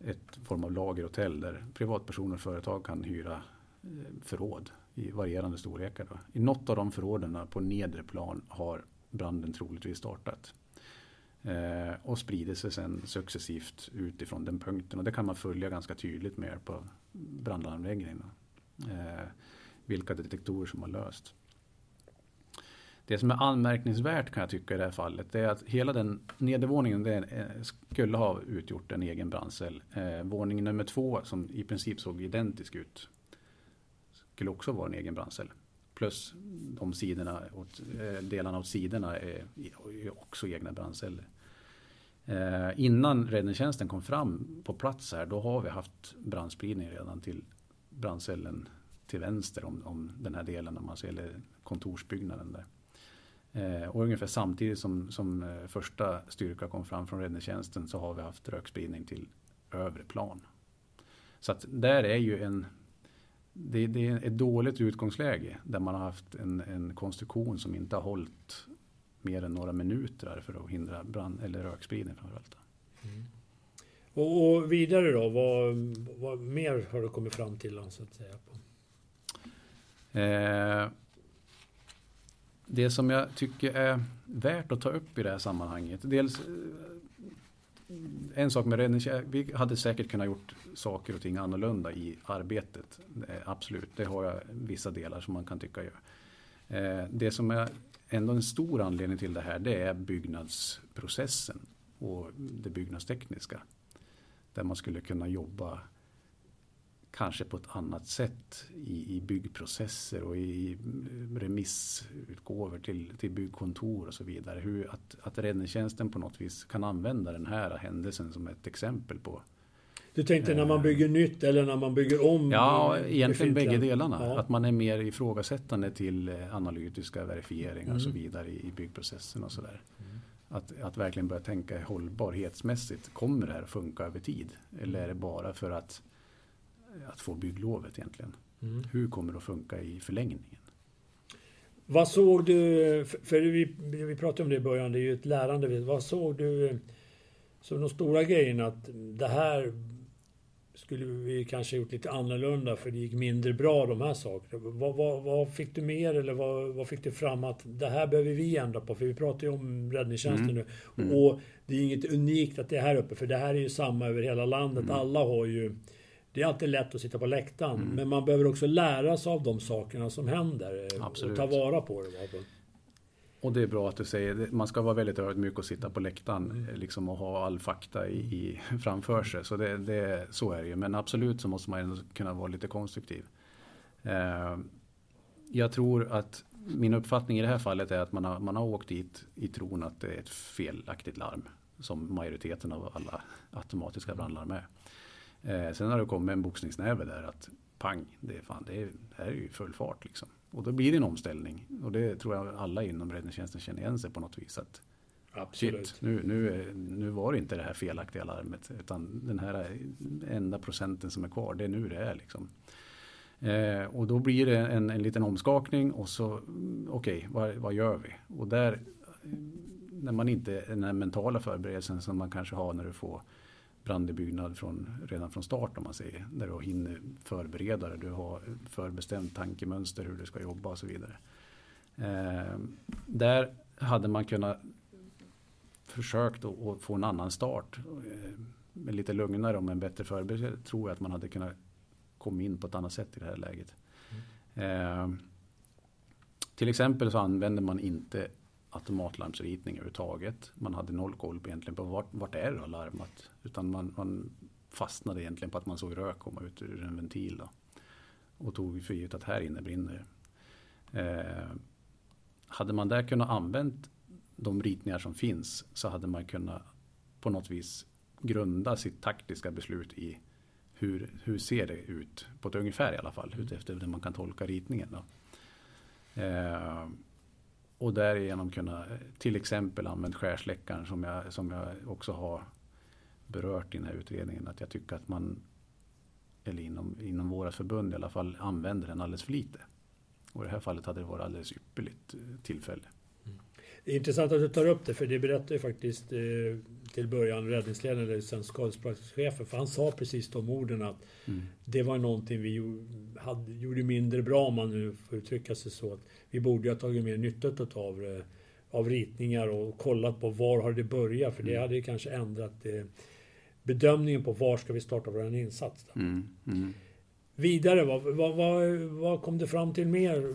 ett form av lagerhotell där privatpersoner och företag kan hyra eh, förråd i varierande storlekar. Då. I något av de förråden på nedre plan har branden troligtvis startat. Eh, och sprider sig sen successivt utifrån den punkten. Och det kan man följa ganska tydligt med på brandlarmanläggningen. Eh, vilka detektorer som har löst. Det som är anmärkningsvärt kan jag tycka i det här fallet det är att hela den nedervåningen den skulle ha utgjort en egen brandcell. Eh, våning nummer två som i princip såg identisk ut skulle också vara en egen brandcell. Plus de sidorna, åt, eh, delarna av sidorna är, är också egna brandceller. Eh, innan räddningstjänsten kom fram på plats här då har vi haft brandspridning redan till brandcellen till vänster om, om den här delen, om man ser eller kontorsbyggnaden där. Eh, och ungefär samtidigt som, som eh, första styrka kom fram från räddningstjänsten så har vi haft rökspridning till övre plan. Så att där är ju en det, det är ett dåligt utgångsläge där man har haft en, en konstruktion som inte har hållit mer än några minuter för att hindra brand eller rökspridning framförallt. Och, och vidare då, vad, vad mer har du kommit fram till? Så att säga, på? Eh, det som jag tycker är värt att ta upp i det här sammanhanget. Dels eh, en sak med räddningstjänst. Vi hade säkert kunnat gjort saker och ting annorlunda i arbetet. Absolut, det har jag vissa delar som man kan tycka gör. Eh, det som är ändå en stor anledning till det här det är byggnadsprocessen och det byggnadstekniska. Där man skulle kunna jobba kanske på ett annat sätt i, i byggprocesser och i remissutgåvor till, till byggkontor och så vidare. Hur att, att räddningstjänsten på något vis kan använda den här händelsen som ett exempel på. Du tänkte när man bygger nytt eller när man bygger om? Ja, egentligen bägge delarna. Ja. Att man är mer ifrågasättande till eh, analytiska verifieringar och så Mm. vidare i, byggprocessen och sådär. Att, att verkligen börja tänka hållbarhetsmässigt. Kommer det här att funka över tid? Eller är det bara för att, att få bygglovet egentligen? Mm. Hur kommer det att funka i förlängningen? Vad såg du, för- vi, vi pratade om det i början, det är ju ett lärande. Vad såg du som de stora grejerna att det här skulle vi kanske gjort lite annorlunda för det gick mindre bra de här sakerna. Vad, vad, vad fick du mer eller vad, vad fick du fram att det här behöver vi ändra på? För vi pratar ju om räddningstjänsten Mm. nu. Mm. Och det är inget unikt att det är här uppe för det här är ju samma över hela landet. Mm. Alla har ju det är alltid lätt att sitta på läktaren, Mm. men man behöver också lära sig av de sakerna som händer. eh, Absolut. Och ta vara på det. Och det är bra att du säger det. Man ska vara väldigt ödmjuk och sitta på läktaren mm. liksom, och ha all fakta i, i framför sig. Så, det, det, så är det ju. Men absolut så måste man ändå kunna vara lite konstruktiv. Eh, jag tror att min uppfattning i det här fallet är att man har, man har åkt dit i tron att det är ett felaktigt larm. Som majoriteten av alla automatiska brandlarm är. Eh, sen har det kommit en boxningsnäve där att pang, det är, fan, det är, det är ju full fart liksom. Och då blir det en omställning. Och det tror jag alla inom räddningstjänsten känner igen sig på något vis. Att, Absolut. Shit, nu, nu, nu var det inte det här felaktiga larmet. Utan den här enda procenten som är kvar, det är nu det är. Liksom. Eh, och då blir det en, en liten omskakning och så, okej, okay, vad, vad gör vi? Och där, när man inte, den här mentala förberedelsen som man kanske har när du får brand i byggnad från, redan från start om man säger. Där du hinner förbereda dig, du har förbestämt tankemönster hur du ska jobba och så vidare. Eh, där hade man kunnat försökt att få en annan start. Eh, med lite lugnare och med en bättre förberedelse tror jag att man hade kunnat komma in på ett annat sätt i det här läget. Mm. Eh, till exempel så använder man inte automatlarmsritning överhuvudtaget. Man hade noll koll på egentligen på vart, vart är det larmat. Utan man, man, fastnade egentligen på att man såg rök komma ut ur en ventil. Då, och tog för givet att här inne brinner eh, Hade man där kunnat använt de ritningar som finns så hade man kunnat på något vis grunda sitt taktiska beslut i hur, hur ser det ut på ett ungefär i alla fall. Utefter hur man kan tolka ritningen. Då. Eh, och därigenom kunna till exempel använda skärsläckaren som jag, som jag också har berört i den här utredningen. Att jag tycker att man, eller inom, inom våra förbund i alla fall, använder den alldeles för lite. Och i det här fallet hade det varit alldeles ypperligt eh, tillfälle. Det är intressant att du tar upp det, för det berättade ju faktiskt eh, till början räddningsledaren, eller sen skadesplatschefen, för han sa precis de orden att mm. det var någonting vi hade, gjorde mindre bra, om man nu får uttrycka sig så. Att vi borde ha tagit mer nytta av, av ritningar och kollat på var har det börjat, för det mm. hade kanske ändrat eh, bedömningen på var ska vi starta vår insats. Mm. Mm. Vidare, vad, vad, vad, vad, kom det fram till mer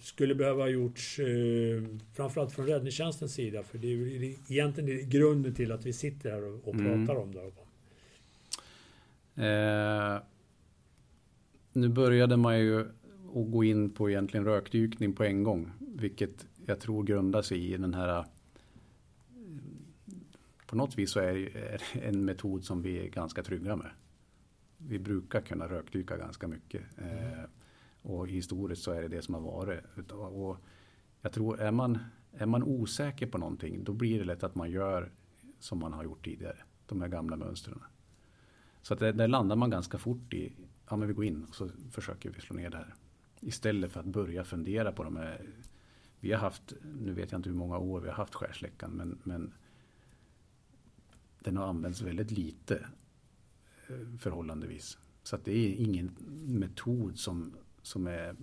skulle behöva ha gjorts eh, framförallt från räddningstjänstens sida? För det är ju egentligen grunden till att vi sitter här och, och mm. pratar om det. Eh, nu började man ju att gå in på egentligen rökdykning på en gång. Vilket jag tror grundar sig i den här på något vis så är det en metod som vi är ganska trygga med vi brukar kunna rökdyka ganska mycket. Mm. Eh, och historiskt så är det det som har varit. Och jag tror, är man, är man osäker på någonting, då blir det lätt att man gör som man har gjort tidigare. De här gamla mönstren. Så att där, där landar man ganska fort i, ja men vi går in och så försöker vi slå ner det här. Istället för att börja fundera på de här. Vi har haft, nu vet jag inte hur många år vi har haft skärsläckan, men, men den har använts väldigt lite förhållandevis. Så det är ingen metod som, som är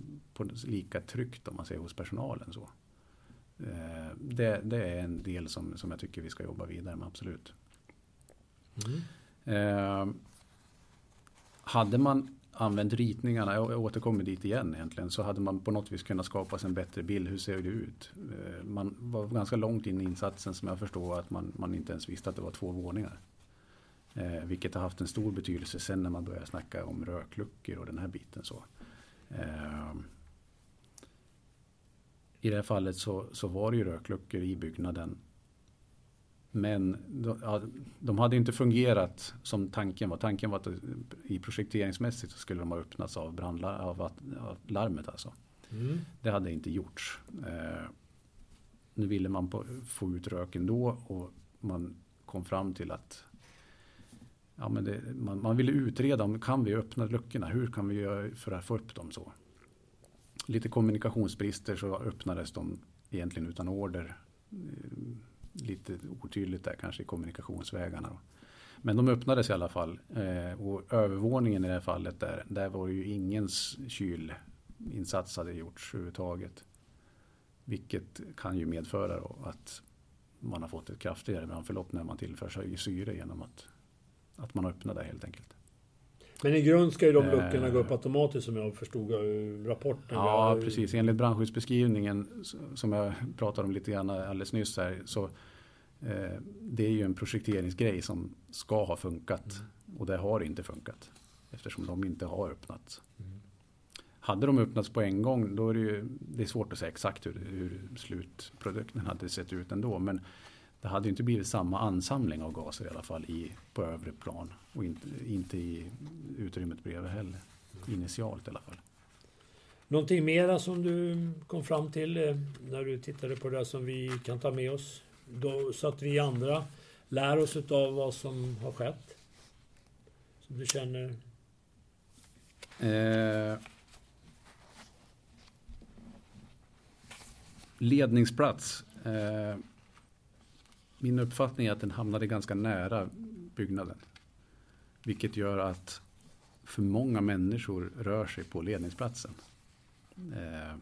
lika tryggt om man säger hos personalen. Så. Eh, det, det, är en del som, som jag tycker vi ska jobba vidare med, absolut. Mm. Eh, hade man använt ritningarna, jag återkommer dit igen egentligen, så hade man på något vis kunnat skapa sig en bättre bild. Hur ser det ut? Eh, man var ganska långt in i insatsen som jag förstår att man, man inte ens visste att det var två våningar. Eh, vilket har haft en stor betydelse sen när man börjar snacka om rökluckor och den här biten. Så. Eh, I det här fallet så, så var det ju rökluckor i byggnaden. Men de, ja, de hade inte fungerat som tanken var. Tanken var att i projekteringsmässigt så skulle de ha öppnats av, brandlar, av, av larmet. Alltså. Mm. Det hade inte gjorts. Eh, nu ville man på, få ut röken då och man kom fram till att ja, men det, man, man ville utreda om kan vi öppna luckorna, hur kan vi göra för att få upp dem så. Lite kommunikationsbrister så öppnades de egentligen utan order. Eh, lite otydligt där kanske i kommunikationsvägarna. Men de öppnades i alla fall. Eh, och övervåningen i det här fallet där, där var ju ingens kylinsats hade gjorts överhuvudtaget. Vilket kan ju medföra att man har fått ett kraftigare brandförlopp när man tillför sig syre genom att att man öppnar det helt enkelt. Men i grund ska ju de luckorna uh, gå upp automatiskt som jag förstod av rapporten. Ja, precis. Enligt brandskyddsbeskrivningen som jag pratade om lite grann alldeles nyss här. Så, eh, det är ju en projekteringsgrej som ska ha funkat. Mm. Och det har inte funkat. Eftersom de inte har öppnats. Mm. Hade de öppnats på en gång då är det ju det är svårt att säga exakt hur, hur slutprodukten hade sett ut ändå. Men det hade inte blivit samma ansamling av gaser i alla fall i, på övre plan. Och inte, inte i utrymmet bredvid heller. Initialt i alla fall. Någonting mera som du kom fram till eh, när du tittade på det som vi kan ta med oss? Då, så att vi andra lär oss av vad som har skett? Som du känner? Eh, ledningsplats. Eh, min uppfattning är att den hamnade ganska nära byggnaden. Vilket gör att för många människor rör sig på ledningsplatsen. Eh,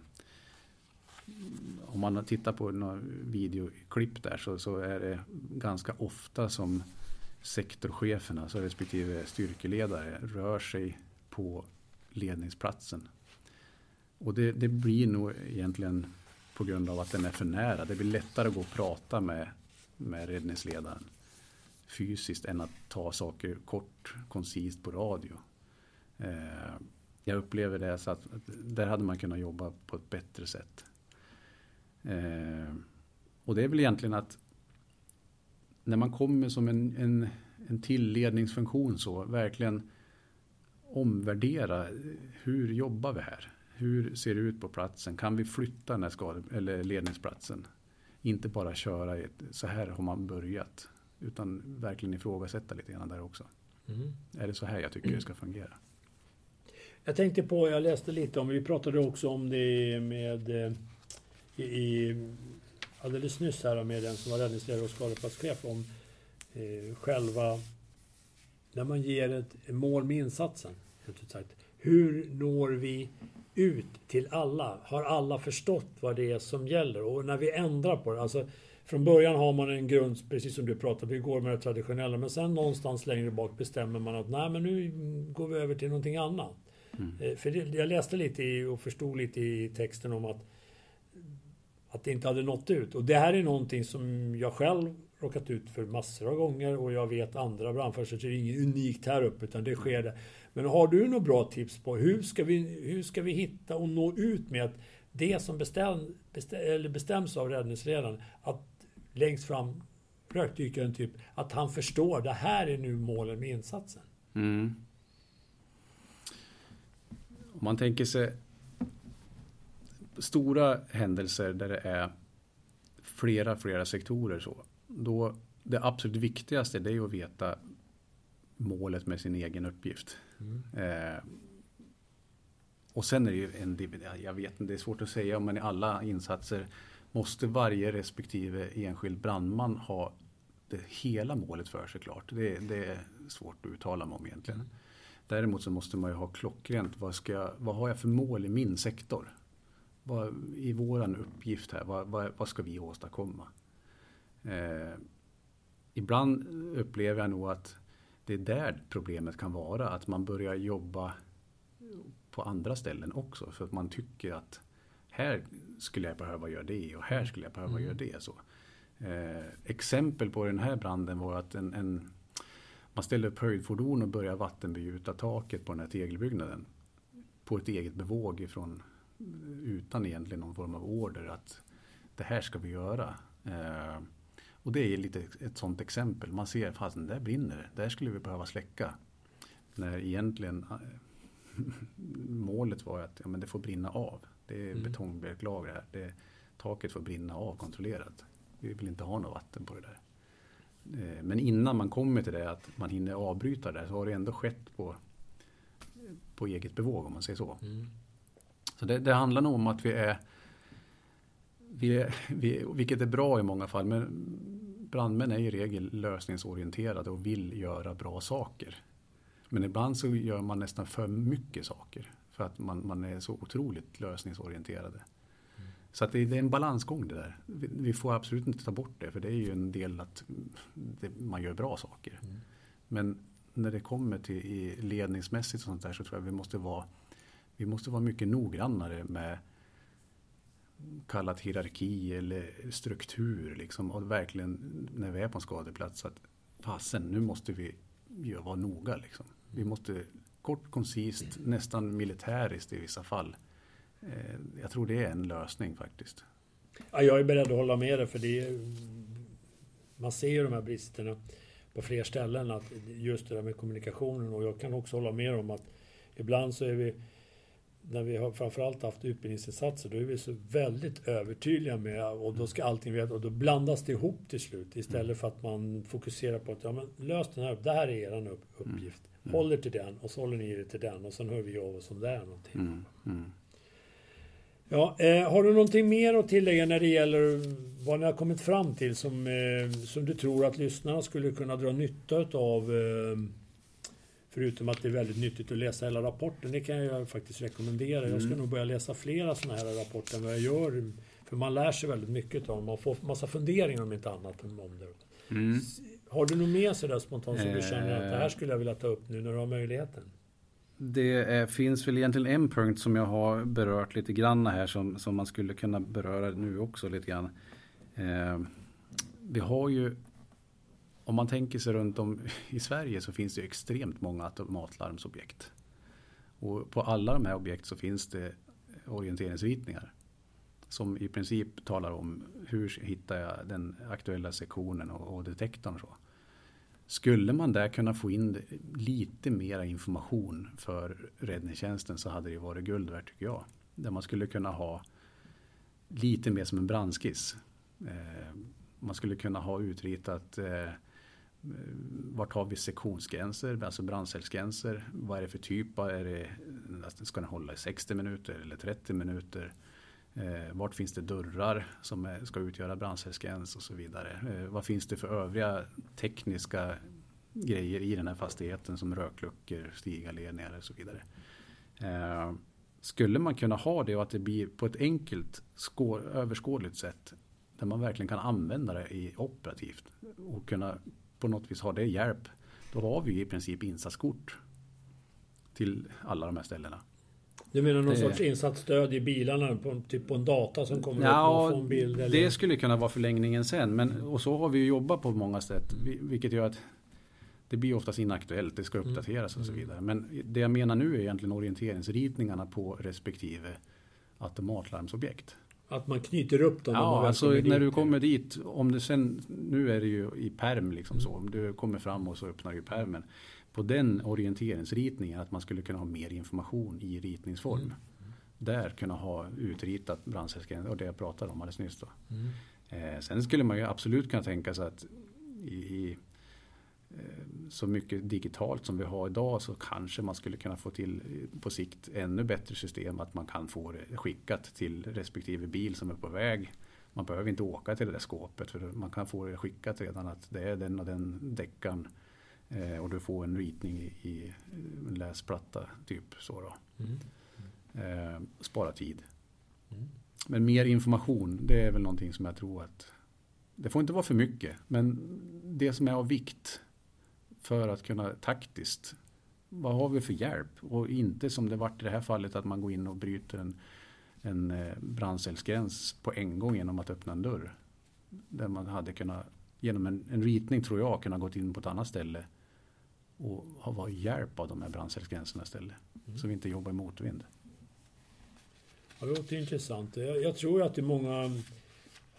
om man tittar på några videoklipp där så, så, är det ganska ofta som sektorcheferna, alltså respektive styrkeledare, rör sig på ledningsplatsen. Och det, det blir nog egentligen på grund av att den är för nära. Det blir lättare att gå och prata med, med räddningsledaren fysiskt än att ta saker kort, koncist på radio. Eh, jag upplever det så att, där hade man kunnat jobba på ett bättre sätt. Eh, och det är väl egentligen att när man kommer som en, en, en tillledningsfunktion så verkligen omvärdera hur jobbar vi här? Hur ser det ut på platsen? Kan vi flytta den här skade, eller ledningsplatsen? Inte bara köra ett, så här har man börjat. Utan verkligen ifrågasätta lite grann där också. Mm. Är det så här jag tycker det ska fungera? Jag tänkte på, jag läste lite om, vi pratade också om det med eh, i, i, alldeles nyss här med den som var räddningsledare och skadeplatschef om eh, själva när man ger ett mål med insatsen. Hur når vi ut till alla? Har alla förstått vad det är som gäller? Och när vi ändrar på det, alltså från början har man en grund, precis som du pratade, vi går med det traditionella, men sen någonstans längre bak bestämmer man att nej, men nu går vi över till någonting annat. Mm. Eh, för det, jag läste lite i, och förstod lite i texten om att, att det inte hade nått ut. Och det här är någonting som jag själv råkat ut för massor av gånger och jag vet andra brandförsvar, det är inget unikt här uppe utan det sker det. Men har du några bra tips på hur ska vi, hur ska vi hitta och nå ut med att det som bestäm, bestäm, eller bestäms av räddningsledaren, att längst fram rökdykaren typ, att han förstår det här är nu målen med insatsen. Mm. Om man tänker sig stora händelser där det är flera, flera sektorer så. Då det absolut viktigaste det är att veta målet med sin egen uppgift. Mm. Eh, och sen är det ju en, jag vet inte, det är svårt att säga, men i alla insatser måste varje respektive enskild brandman ha det hela målet för sig klart. Det, det är svårt att uttala mig om egentligen. Mm. Däremot så måste man ju ha klockrent, vad, ska jag, vad har jag för mål i min sektor? Vad, I våran uppgift här, vad, vad, vad ska vi åstadkomma? Eh, ibland upplever jag nog att det är där problemet kan vara. Att man börjar jobba på andra ställen också. För att man tycker att här skulle jag behöva göra det och här skulle jag behöva mm. göra det. Så. Eh, exempel på den här branden var att en, en man ställde upp höjdfordon och började vattenbegjuta taket på den här tegelbyggnaden. På ett eget bevåg ifrån, utan egentligen någon form av order att det här ska vi göra. Eh, och det är lite ett sådant exempel. Man ser, fast där brinner det. Där skulle vi behöva släcka. När egentligen eh, målet var att ja, men det får brinna av. Det är mm. betongbjälklager här. Det, taket får brinna av kontrollerat. Vi vill inte ha något vatten på det där. Eh, men innan man kommer till det, att man hinner avbryta det, så har det ändå skett på, på eget bevåg om man säger så. Mm. Så det, det handlar nog om att vi är vi, vi, vilket är bra i många fall, men brandmän är i regel lösningsorienterade och vill göra bra saker. Men ibland så gör man nästan för mycket saker för att man, man är så otroligt lösningsorienterade. Mm. Så att det, det, är en balansgång det där. Vi, vi, får absolut inte ta bort det för det är ju en del att det, man gör bra saker. Mm. Men när det kommer till i ledningsmässigt och sånt där så tror jag vi måste vara, vi måste vara mycket noggrannare med kallat hierarki eller struktur liksom och verkligen när vi är på en skadeplats att fasen nu måste vi ju vara noga liksom. Vi måste kort, koncist, nästan militäriskt i vissa fall. Eh, jag tror det är en lösning faktiskt. Ja, jag är beredd att hålla med dig för det är, man ser ju de här bristerna på fler ställen. Att just det där med kommunikationen och jag kan också hålla med om att ibland så är vi när vi har framförallt haft utbildningsinsatser, då är vi så väldigt övertydliga med och då ska allting veta och då blandas det ihop till slut istället för att man fokuserar på att ja, men lös den här, det här är er uppgift. Mm. Håll er till den och så håller ni er till den och sen hör vi av oss om det är någonting. Mm. Mm. Ja, eh, har du någonting mer att tillägga när det gäller vad ni har kommit fram till som, eh, som du tror att lyssnarna skulle kunna dra nytta av? Eh, förutom att det är väldigt nyttigt att läsa hela rapporten. Det kan jag faktiskt rekommendera. Mm. Jag ska mm. nog börja läsa flera sådana här rapporter än vad jag gör. För man lär sig väldigt mycket av dem. Man får massa funderingar om inte annat om det. Mm. Har du något mer sådär spontant som du känner att det här skulle jag vilja ta upp nu när du har möjligheten? Det är, finns väl egentligen en punkt som jag har berört lite grann här som, som man skulle kunna beröra nu också lite grann. Eh, vi har ju, om man tänker sig runt om i Sverige så finns det extremt många automatlarmsobjekt. Och på alla de här objekt så finns det orienteringsritningar. Som i princip talar om hur hittar jag den aktuella sektionen och, och detektorn. Och så. Skulle man där kunna få in lite mera information för räddningstjänsten så hade det varit guld värt tycker jag. Där man skulle kunna ha lite mer som en brandskiss. Eh, man skulle kunna ha utritat eh, Eh, vart har vi sektionsgränser, alltså brandcellsgränser. Vad är det för typ? Är det, alltså, ska den hålla i 60 minuter eller 30 minuter? Eh, vart finns det dörrar som är, ska utgöra brandcellsgräns och så vidare. Eh, vad finns det för övriga tekniska grejer i den här fastigheten som rökluckor, stigaledningar och så vidare. Eh, skulle man kunna ha det och att det blir på ett enkelt, överskådligt sätt där man verkligen kan använda det i operativt och kunna på något vis ha det hjälp. Då har vi i princip insatskort till alla de här ställena. Du menar någon det... sorts insatsstöd i bilarna? På, typ på en data som kommer ja, upp och får en bild? Eller? Det skulle kunna vara förlängningen sen. Men, och så har vi jobbat på många sätt. Vilket gör att det blir oftast inaktuellt. Det ska mm. uppdateras mm. och så mm. vidare. Men det jag menar nu är egentligen orienteringsritningarna på respektive automatlarmsobjekt. Att man knyter upp dem? Ja, alltså när du kommer dit. Om det sen, nu är det ju i perm liksom mm. så. Om du kommer fram och så öppnar du permen på den orienteringsritningen att man skulle kunna ha mer information i ritningsform. Mm. Där kunna ha utritat brandsäkerhetsgränser och det jag pratade om alldeles nyss. Mm. Eh, sen skulle man ju absolut kunna tänka sig att i, i så mycket digitalt som vi har idag så kanske man skulle kunna få till på sikt ännu bättre system att man kan få det skickat till respektive bil som är på väg. Man behöver inte åka till det där skåpet för man kan få det skickat redan att det är den och den däckaren Eh, och du får en ritning i, en läsplatta, typ så då. Mm. Eh, spara tid. Mm. Men mer information, det är väl någonting som jag tror att det får inte vara för mycket, men det som är av vikt för att kunna taktiskt, vad har vi för hjälp? Och inte som det varit i det här fallet att man går in och bryter en, en eh, brandcellsgräns på en gång genom att öppna en dörr. Där man hade kunnat, genom en, en ritning tror jag, kunna gått in på ett annat ställe och ha hjälp av de här brandcellsgränserna istället. Mm. Så vi inte jobbar i motvind. Ja, det låter intressant. Jag, jag tror att det är många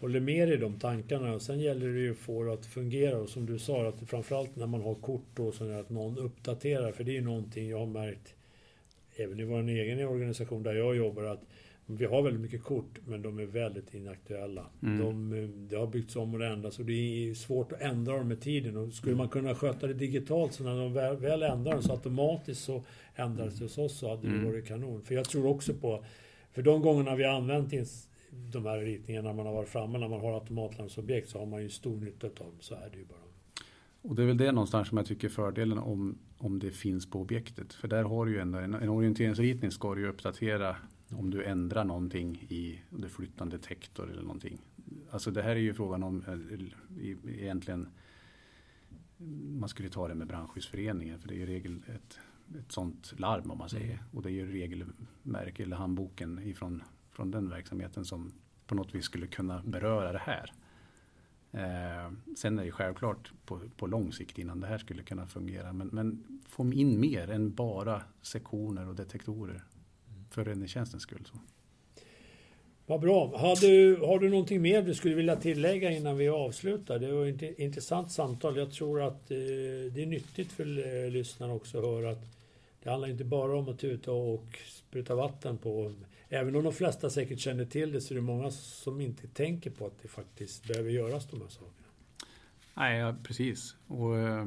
håller med i de tankarna. Och sen gäller det ju att få det att fungera. Och som du sa, att framförallt när man har kort då, så att någon uppdaterar. För det är ju någonting jag har märkt även i vår egen organisation där jag jobbar. att vi har väldigt mycket kort, men de är väldigt inaktuella. Mm. De, det har byggts om och ändrats och det är svårt att ändra dem med tiden. Och skulle man kunna sköta det digitalt så när de väl, väl ändrar dem så automatiskt så ändras det hos oss så hade det mm. varit kanon. För jag tror också på, för de gångerna vi har använt de här ritningarna man har varit framme, när man har automatlarmsobjekt så har man ju stor nytta av dem. Så är det ju bara. Och det är väl det någonstans som jag tycker fördelen om, om det finns på objektet. För där har du ju ändå en, en orienteringsritning ska du ju uppdatera om du ändrar någonting i, du flyttar en detektor eller någonting. Alltså det här är ju frågan om eh, egentligen man skulle ta det med brandskyddsföreningen för det är ju regel ett, ett sånt larm om man säger. Mm. Och det är ju regelmärke eller handboken ifrån från den verksamheten som på något vis skulle kunna beröra det här. Eh, sen är det självklart på, på lång sikt innan det här skulle kunna fungera. Men, men få in mer än bara sektioner och detektorer för räddningstjänstens skull. Så. Vad bra. Har du, har du någonting mer du skulle vilja tillägga innan vi avslutar? Det var ett intressant samtal. Jag tror att eh, det är nyttigt för eh, lyssnarna också att höra att det handlar inte bara om att tuta och spruta vatten på Även om de flesta säkert känner till det så är det många som inte tänker på att det faktiskt behöver göras de här sakerna. Nej, ja, precis. Och eh,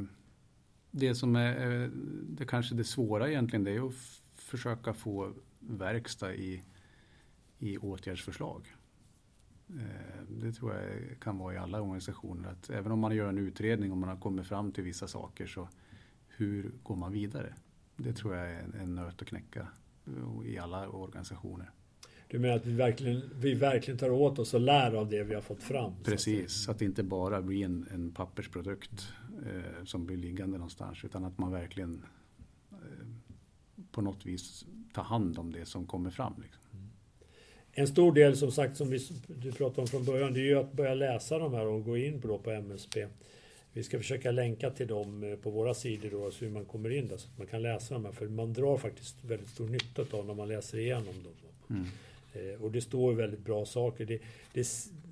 det som är eh, det kanske det svåra egentligen det är att försöka få verkstad i, i åtgärdsförslag. Eh, det tror jag kan vara i alla organisationer. Att även om man gör en utredning och man har kommit fram till vissa saker så hur går man vidare? Det tror jag är en nöt att knäcka i alla organisationer. Du menar att vi verkligen, vi verkligen tar åt oss och lär av det vi har fått fram? Precis, så att, det inte bara blir en, en pappersprodukt eh, som blir liggande någonstans utan att man verkligen eh, på något vis tar hand om det som kommer fram. Liksom. Mm. En stor del som sagt som vi, du pratade om från början det är ju att börja läsa de här och gå in på, på MSB. Vi ska försöka länka till dem eh, på våra sidor då, så hur man kommer in där, så att man kan läsa dem här. För man drar faktiskt väldigt stor nytta av när man läser igenom dem. Mm. Eh, och det står väldigt bra saker. Det, det,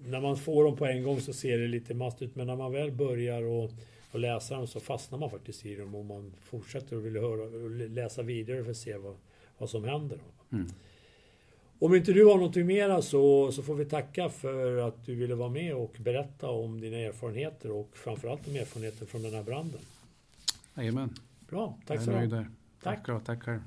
när man får dem på en gång så ser det lite mast ut, men när man väl börjar och, och läsa dem så fastnar man faktiskt i dem och man fortsätter och vill höra, och läsa vidare för att se vad, vad som händer. Mm. Om inte du har någonting mera så, så får vi tacka för att du ville vara med och berätta om dina erfarenheter och framförallt om erfarenheter från den här branden. Jajamän. Bra, tack så mycket. Tack. Tack, tackar.